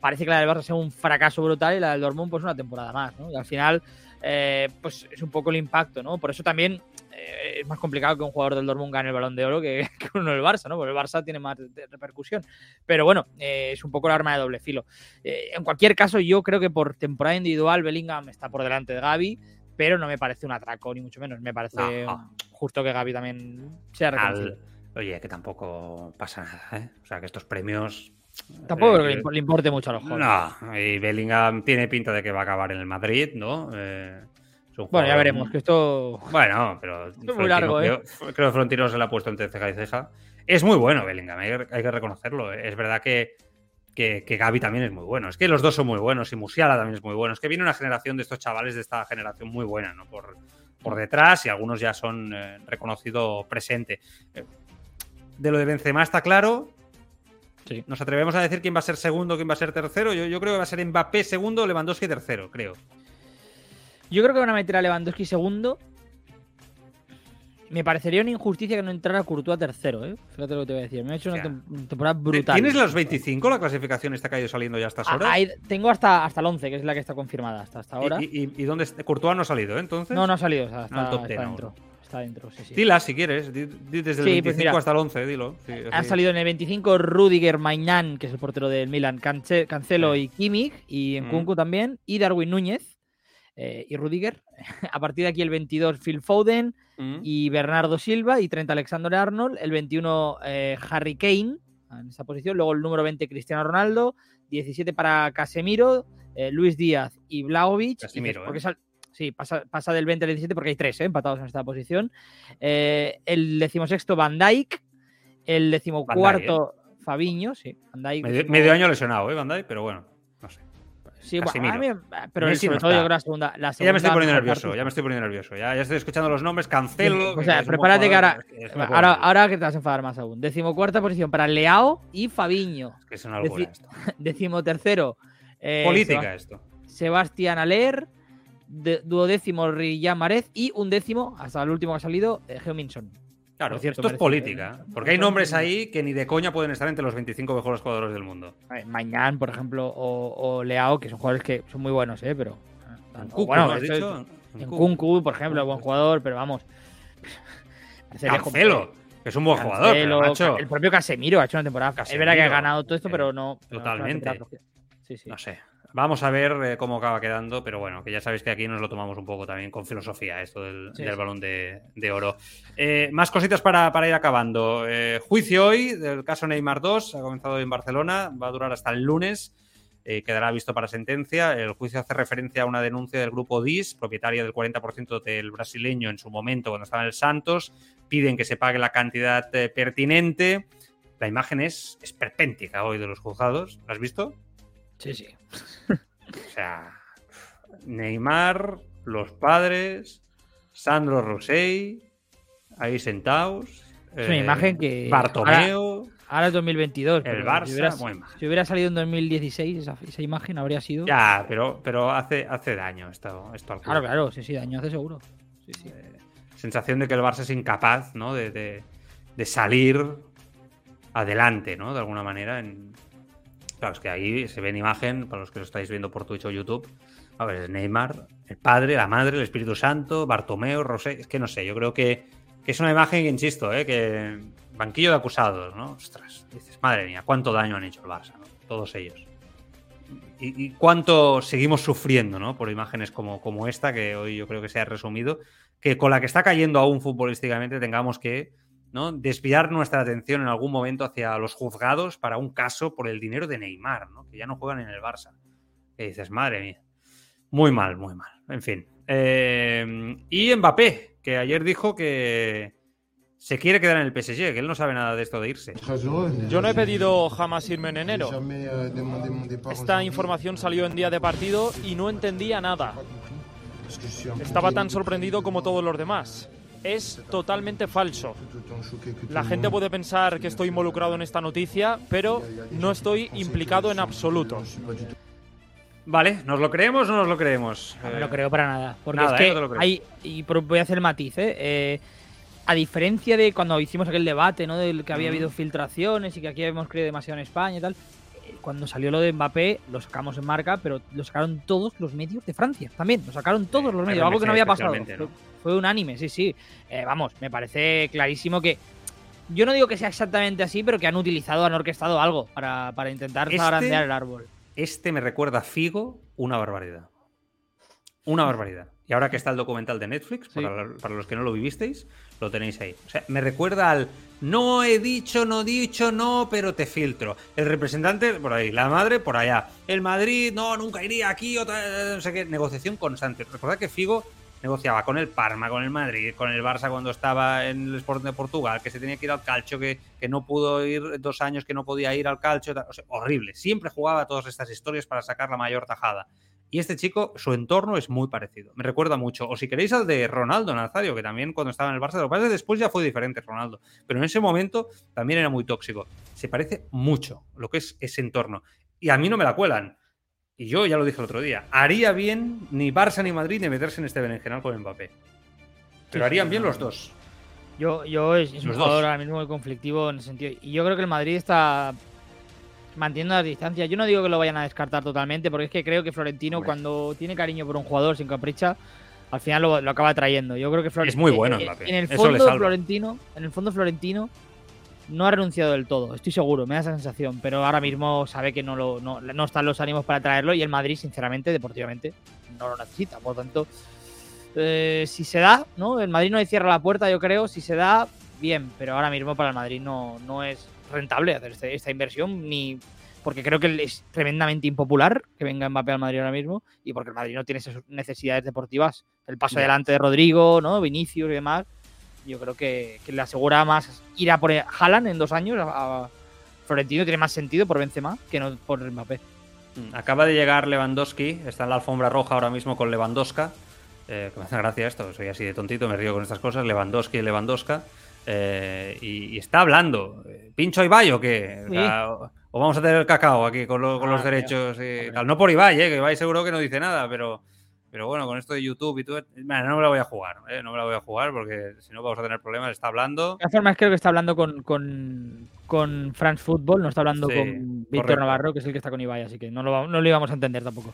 parece que la del Barça sea un fracaso brutal y la del Dortmund, pues una temporada más, ¿no? Y al final, eh, pues es un poco el impacto, ¿no? Por eso también eh, es más complicado que un jugador del Dortmund gane el balón de oro que, que uno del Barça, ¿no? Porque el Barça tiene más repercusión. Pero bueno, eh, es un poco el arma de doble filo. En cualquier caso, yo creo que por temporada individual Bellingham está por delante de Gaby, pero no me parece un atraco, ni mucho menos. Me parece No. justo que Gaby también sea reconocido. Al- Oye, que tampoco pasa nada, ¿eh? O sea, que estos premios. Tampoco eh, creo que le impo- le importe mucho a los jóvenes. No, y Bellingham tiene pinta de que va a acabar en el Madrid, ¿no? Eh, es Bueno, ya veremos, que esto. Bueno, pero muy Florentino largo, ¿eh? creo, creo que Florentino se le ha puesto entre ceja y ceja. Es muy bueno Bellingham, hay, que- hay que reconocerlo. Es verdad que, que, que Gaby también es muy bueno. Es que los dos son muy buenos y Musiala también es muy bueno. Es que viene una generación de estos chavales de esta generación muy buena, ¿no? Por, por detrás y algunos ya son eh, reconocido presente. Eh, De lo de Benzema está claro. Sí. Nos atrevemos a decir quién va a ser segundo, quién va a ser tercero. Yo, yo creo que va a ser Mbappé segundo, Lewandowski tercero, creo. Yo creo que van a meter a Lewandowski segundo. Me parecería una injusticia que no entrara Courtois tercero, ¿eh? Fíjate lo que te voy a decir. Me ha hecho una temporada brutal. ¿Tienes los 25? La clasificación está caído saliendo ya a estas Ah, horas. ahí- tengo hasta, hasta el 11, que es la que está confirmada hasta, hasta ahora. ¿Y, y, y dónde está? Courtois no ha salido, ¿eh? Entonces. No, no ha salido, o sea, está, No, el top está 10 dentro. Está dentro, sí, sí. Dila si quieres. Di, di desde el Sí, 25 pues mira. hasta el 11, dilo. Así. salido en el 25 Rudiger, Maignan, que es el portero del Milan, Cance- Cancelo y Kimmich, y en Mm. Kunku también, y Darwin Núñez eh, y Rudiger. A partir de aquí el 22 Phil Foden Mm. y Bernardo Silva y 30 Alexander Arnold. El 21 eh, Harry Kane, en esta posición. Luego el número 20, Cristiano Ronaldo. 17 para Casemiro, eh, Luis Díaz y Blaovic. Casemiro, y porque ¿eh? sal- sí, pasa, pasa del 20 al 17 porque hay tres ¿eh? empatados en esta posición. Eh, el decimosexto, Van Dijk. El decimocuarto, Fabiño. Sí, Van Dijk. Medio, año lesionado, ¿eh, Bandai? Pero bueno, no sé. Sí, bueno, mí- pero Messi sobre no todo yo creo la segunda. La Ya me estoy poniendo nervioso, parte. ya me estoy poniendo nervioso. Ya, ya estoy escuchando los nombres, cancelo. O sea, prepárate que ahora, ahora, ahora que te vas a enfadar más aún. Decimocuarta posición para Leao y Fabiño. Es que es una locura deci- esto. Decimotercero, eh, Política esto. Sebastián Aller. De- duodécimo, Riyad Mahrez. Y un décimo, hasta el último que ha salido, eh, Heung-min Son. Claro, cierto, esto es política. ¿eh? Porque hay nombres ahí que ni de coña pueden estar entre los 25 mejores jugadores del mundo. Eh, Mañán, por ejemplo, o, o Leao, que son jugadores que son muy buenos, ¿eh? Pero. Nkunku, bueno, ¿no has esto- dicho? En. Kunku, por ejemplo, buen jugador, pero vamos. Cancelo, que es un buen jugador, pero, Cancelo, macho, El propio Casemiro ha hecho una temporada. es verdad que ha Casemiro, ganado todo esto, eh, pero no. totalmente. sí. no sé. Vamos a ver eh, cómo acaba quedando, pero bueno, que ya sabéis que aquí nos lo tomamos un poco también con filosofía, esto del, Sí, del sí. balón de, de oro. Eh, más cositas para, para ir acabando. Eh, juicio hoy del caso Neymar 2, ha comenzado hoy en Barcelona, va a durar hasta el lunes. eh, quedará visto para sentencia. El juicio hace referencia a una denuncia del grupo DIS, propietaria del 40% del brasileño en su momento cuando estaba en el Santos. Piden que se pague la cantidad eh, pertinente. La imagen es esperpéntica hoy de los juzgados. ¿La has visto? Sí, sí. O sea, Neymar, los padres, Sandro Rosell, ahí sentados. Es una eh, imagen que- Bartomeu, Ahora es 2022. el Barça. Si hubiera, si hubiera salido en 2016, esa, esa imagen habría sido. Ya, pero, pero hace, hace daño esto, esto al club. Claro, claro, sí, sí, daño hace seguro. Sí, sí. Eh, sensación de que el Barça es incapaz ¿no? de, de- de salir adelante, ¿no? De alguna manera. En... Claro, es que ahí se ve en imagen, para los que lo estáis viendo por Twitch o YouTube. A ver, Neymar, el padre, la madre, el Espíritu Santo, Bartomeu, Rosé. Es que no sé, yo creo que, es una imagen insisto, ¿eh? que banquillo de acusados, ¿no? Ostras, dices, madre mía, cuánto daño han hecho el Barça, ¿no? Todos ellos. Y, y cuánto seguimos sufriendo, ¿no? Por imágenes como, como esta, que hoy yo creo que se ha resumido, que con la que está cayendo aún futbolísticamente tengamos que ¿no? desviar nuestra atención en algún momento hacia los juzgados para un caso por el dinero de Neymar, ¿no? que ya no juegan en el Barça. Que dices, madre mía. Muy mal, muy mal. En fin. Eh, y Mbappé, que ayer dijo que se quiere quedar en el PSG, que él no sabe nada de esto de irse. Yo no he pedido jamás irme en enero. Esta información salió en día de partido y no entendía nada. Estaba tan sorprendido como todos los demás. Es totalmente falso. La gente puede pensar que estoy involucrado en esta noticia, pero no estoy implicado en absoluto. Vale, ¿nos lo creemos o no nos lo creemos? No me Eh, lo creo para nada. Porque nada, es ¿eh? que No te lo creo. hay. Y por- voy a hacer el matiz, ¿eh? Eh, A diferencia de cuando hicimos aquel debate, ¿no? Del que había habido filtraciones y que aquí habíamos creído demasiado en España y tal. Cuando salió lo de Mbappé, lo sacamos en marca, pero lo sacaron todos los medios de Francia también. Lo sacaron todos los medios, algo que no había pasado. Fue, unánime, sí, sí. Eh, vamos, me parece clarísimo que. Yo no digo que sea exactamente así, pero que han utilizado, han orquestado algo para, para intentar Este- el árbol. Este me recuerda a Figo una barbaridad. Una barbaridad. Y ahora que está el documental de Netflix, Sí. para, para los que no lo vivisteis, lo tenéis ahí. O sea, me recuerda al no he dicho, no dicho, no, pero te filtro. El representante por ahí, la madre por allá. El Madrid, no, nunca iría aquí, otra, no sé qué. Negociación constante. Recordad que Figo negociaba con el Parma, con el Madrid, con el Barça cuando estaba en el Sporting de Portugal, que se tenía que ir al calcio, que, que no pudo ir dos años, que no podía ir al calcio. horrible. Siempre jugaba todas estas historias para sacar la mayor tajada. Y este chico, su entorno es muy parecido. Me recuerda mucho. O si queréis al de Ronaldo Nazario, que también cuando estaba en el Barça, lo que pasa es que después ya fue diferente Ronaldo. Pero en ese momento también era muy tóxico. Se parece mucho lo que es ese entorno. Y a mí no me la cuelan. Y yo ya lo dije el otro día. Haría bien ni Barça ni Madrid de meterse en este berenjenal con Mbappé. Pero harían bien los dos. Yo, yo es, es un jugador ahora mismo muy conflictivo en ese sentido. Y yo creo que el Madrid está manteniendo las distancias. Yo no digo que lo vayan a descartar totalmente, porque es que creo que Florentino, Hombre. cuando tiene cariño por un jugador sin capricha, al final lo, lo acaba trayendo. Yo creo que Florentino. Es muy bueno. En el Eso le fondo, salva. Florentino, en el fondo, Florentino no ha renunciado del todo. Estoy seguro, me da esa sensación. Pero ahora mismo sabe que no, lo, no, no están los ánimos para traerlo. Y el Madrid, sinceramente, deportivamente, no lo necesita. Por lo tanto, eh, si se da, ¿no? El Madrid no le cierra la puerta, yo creo. Si se da, bien. Pero ahora mismo para el Madrid no, no es rentable hacer este- esta inversión, ni porque creo que es tremendamente impopular que venga Mbappé al Madrid ahora mismo y porque el Madrid no tiene esas necesidades deportivas. El paso adelante de Rodrigo, ¿no? Vinicius y demás. Yo creo que, que le asegura más ir a por Haaland en dos años. A, a Florentino tiene más sentido por Benzema que no por Mbappé. Mm, Acaba de llegar Lewandowski, está en la alfombra roja ahora mismo con Lewandowska. Eh, que me hace gracia esto, soy así de tontito, me río con estas cosas. Lewandowski y Lewandowska. Eh, y, y está hablando. ¿Pincho Ibai o qué? O, sea, o- o vamos a tener cacao aquí con, lo- con los Ah, derechos y tal. No por Ibai, eh, que Ibai seguro que no dice nada, pero, pero bueno, con esto de YouTube y todo. bueno, no me la voy a jugar, eh, no me la voy a jugar porque si no vamos a tener problemas. Está hablando. De todas formas, creo que está hablando con, con, con France Football, no está hablando Sí, con Víctor. Navarro, que es el que está con Ibai, así que no lo, no lo íbamos a entender tampoco.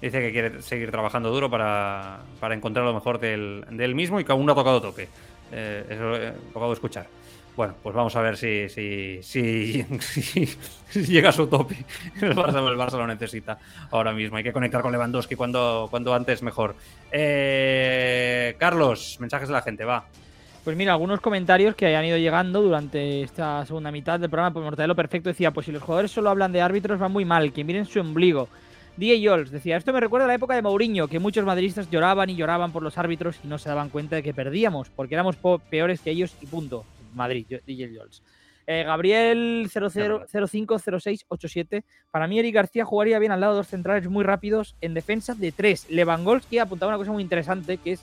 Dice que quiere seguir trabajando duro para, para encontrar lo mejor del, del mismo y que aún no ha tocado tope. Eh, eso he tocado escuchar. Bueno, pues vamos a ver si, si, si, si- si llega a su tope. El Barça, el Barça lo necesita ahora mismo. Hay que conectar con Lewandowski cuando, cuando antes mejor. Eh, Carlos, mensajes de la gente, va. Pues mira, algunos comentarios que hayan ido llegando durante esta segunda mitad del programa, pues Mortadelo Perfecto decía, pues si los jugadores solo hablan de árbitros va muy mal, que miren su ombligo. DJ Yols decía, esto me recuerda a la época de Mourinho, que muchos madridistas lloraban y lloraban por los árbitros y no se daban cuenta de que perdíamos, porque éramos peores que ellos y punto. Madrid, DJ Yols. Eh, Gabriel 00 050687. Para mí, Eric García jugaría bien al lado de dos centrales muy rápidos en defensa de tres. Lewandowski apuntaba una cosa muy interesante que es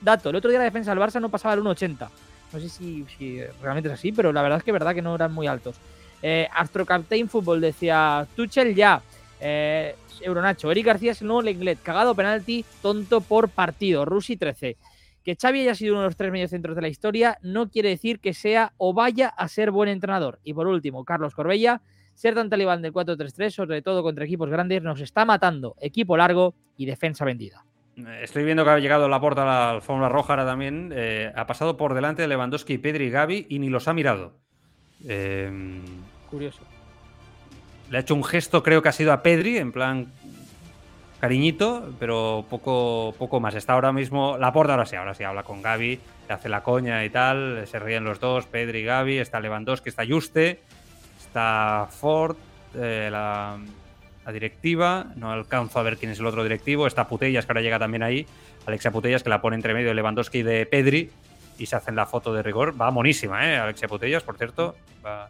dato. El otro día la defensa del Barça no pasaba el 1,80. No sé si, si realmente es así, pero la verdad es que es verdad que no eran muy altos. Eh, Astro Captain Football decía Tuchel ya. Eh, Euronacho, Eric García es el nuevo Lenglet, cagado penalti, tonto por partido, Rusi 13. Que Xavi haya sido uno de los tres mediocentros de la historia no quiere decir que sea o vaya a ser buen entrenador. Y por último, Carlos Corbella, ser tan talibán del 4-3-3, sobre todo contra equipos grandes, nos está matando. Equipo largo y defensa vendida. Estoy viendo que ha llegado la porta a la alfombra roja ahora también. Eh, ha pasado por delante de Lewandowski, Pedri y Gaby y ni los ha mirado. Eh, Curioso. Le ha hecho un gesto, creo que ha sido a Pedri, en plan cariñito, pero poco, poco más. Está ahora mismo. La porta ahora sí, ahora sí habla con Gaby, le hace la coña y tal. Se ríen los dos, Pedri y Gaby. Está Lewandowski, está Juste, está Ford, eh, la, directiva. No alcanzo a ver quién es el otro directivo. Está Putellas, que ahora llega también ahí. Alexia Putellas, que la pone entre medio de Lewandowski y de Pedri. Y se hacen la foto de rigor. Va monísima, ¿eh? Alexia Putellas, por cierto. Va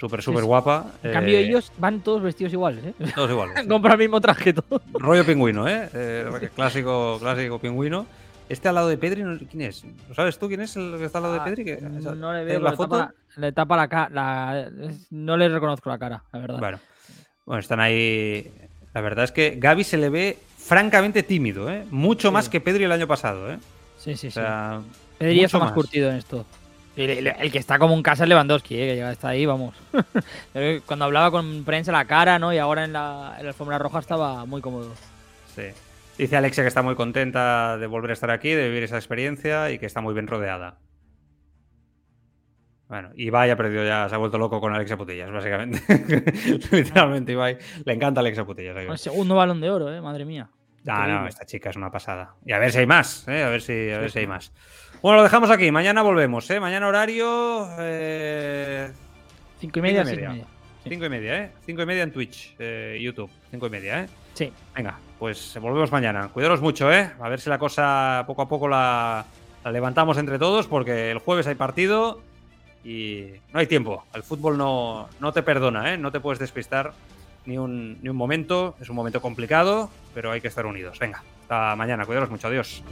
súper, súper Sí. guapa. En cambio, Eh, ellos van todos vestidos iguales, ¿eh? Todos iguales. Compran el mismo traje todo. Rollo pingüino, ¿eh? Eh, clásico, clásico pingüino. Este al lado de Pedri, ¿quién es? ¿Lo sabes tú quién es el que está al lado de Ah, Pedri? Que- no, no le ¿es veo la le foto? Tapa, le tapa la cara. no le reconozco la cara, la verdad. Bueno, bueno, están ahí. La verdad es que Gaby se le ve francamente tímido, ¿eh? Mucho Sí. más que Pedri el año pasado, ¿eh? Sí, sí, O sí. Pedri está más más. curtido en esto. El, que está como un casa es Lewandowski, ¿eh? que llega hasta ahí, vamos. Cuando hablaba con prensa la cara, ¿no? Y ahora en la, en la alfombra roja estaba muy cómodo. sí. Dice Alexia que está muy contenta de volver a estar aquí, de vivir esa experiencia y que está muy bien rodeada. Bueno, Ibai ha perdido ya, se ha vuelto loco con Alexia Putellas, básicamente. Literalmente, Ibai. Le encanta Alexia Putellas. el segundo balón de oro, ¿eh? Madre mía. Ah, no, esta chica es una pasada. Y a ver si hay más, ¿eh? a ver si, a ver si hay más. Bueno, lo dejamos aquí. Mañana volvemos, ¿eh? Mañana horario. Eh... Cinco y media, Cinco y cinco y media. media. Sí. Cinco y media, ¿eh? Cinco y media en Twitch, eh, YouTube. Cinco y media, ¿eh? Sí. Venga, pues volvemos mañana. Cuidaros mucho, ¿eh? A ver si la cosa poco a poco la, la levantamos entre todos, porque el jueves hay partido y no hay tiempo. El fútbol no, no te perdona, ¿eh? No te puedes despistar ni un, ni un momento. Es un momento complicado, pero hay que estar unidos. Venga, hasta mañana. Cuidaros mucho. Adiós.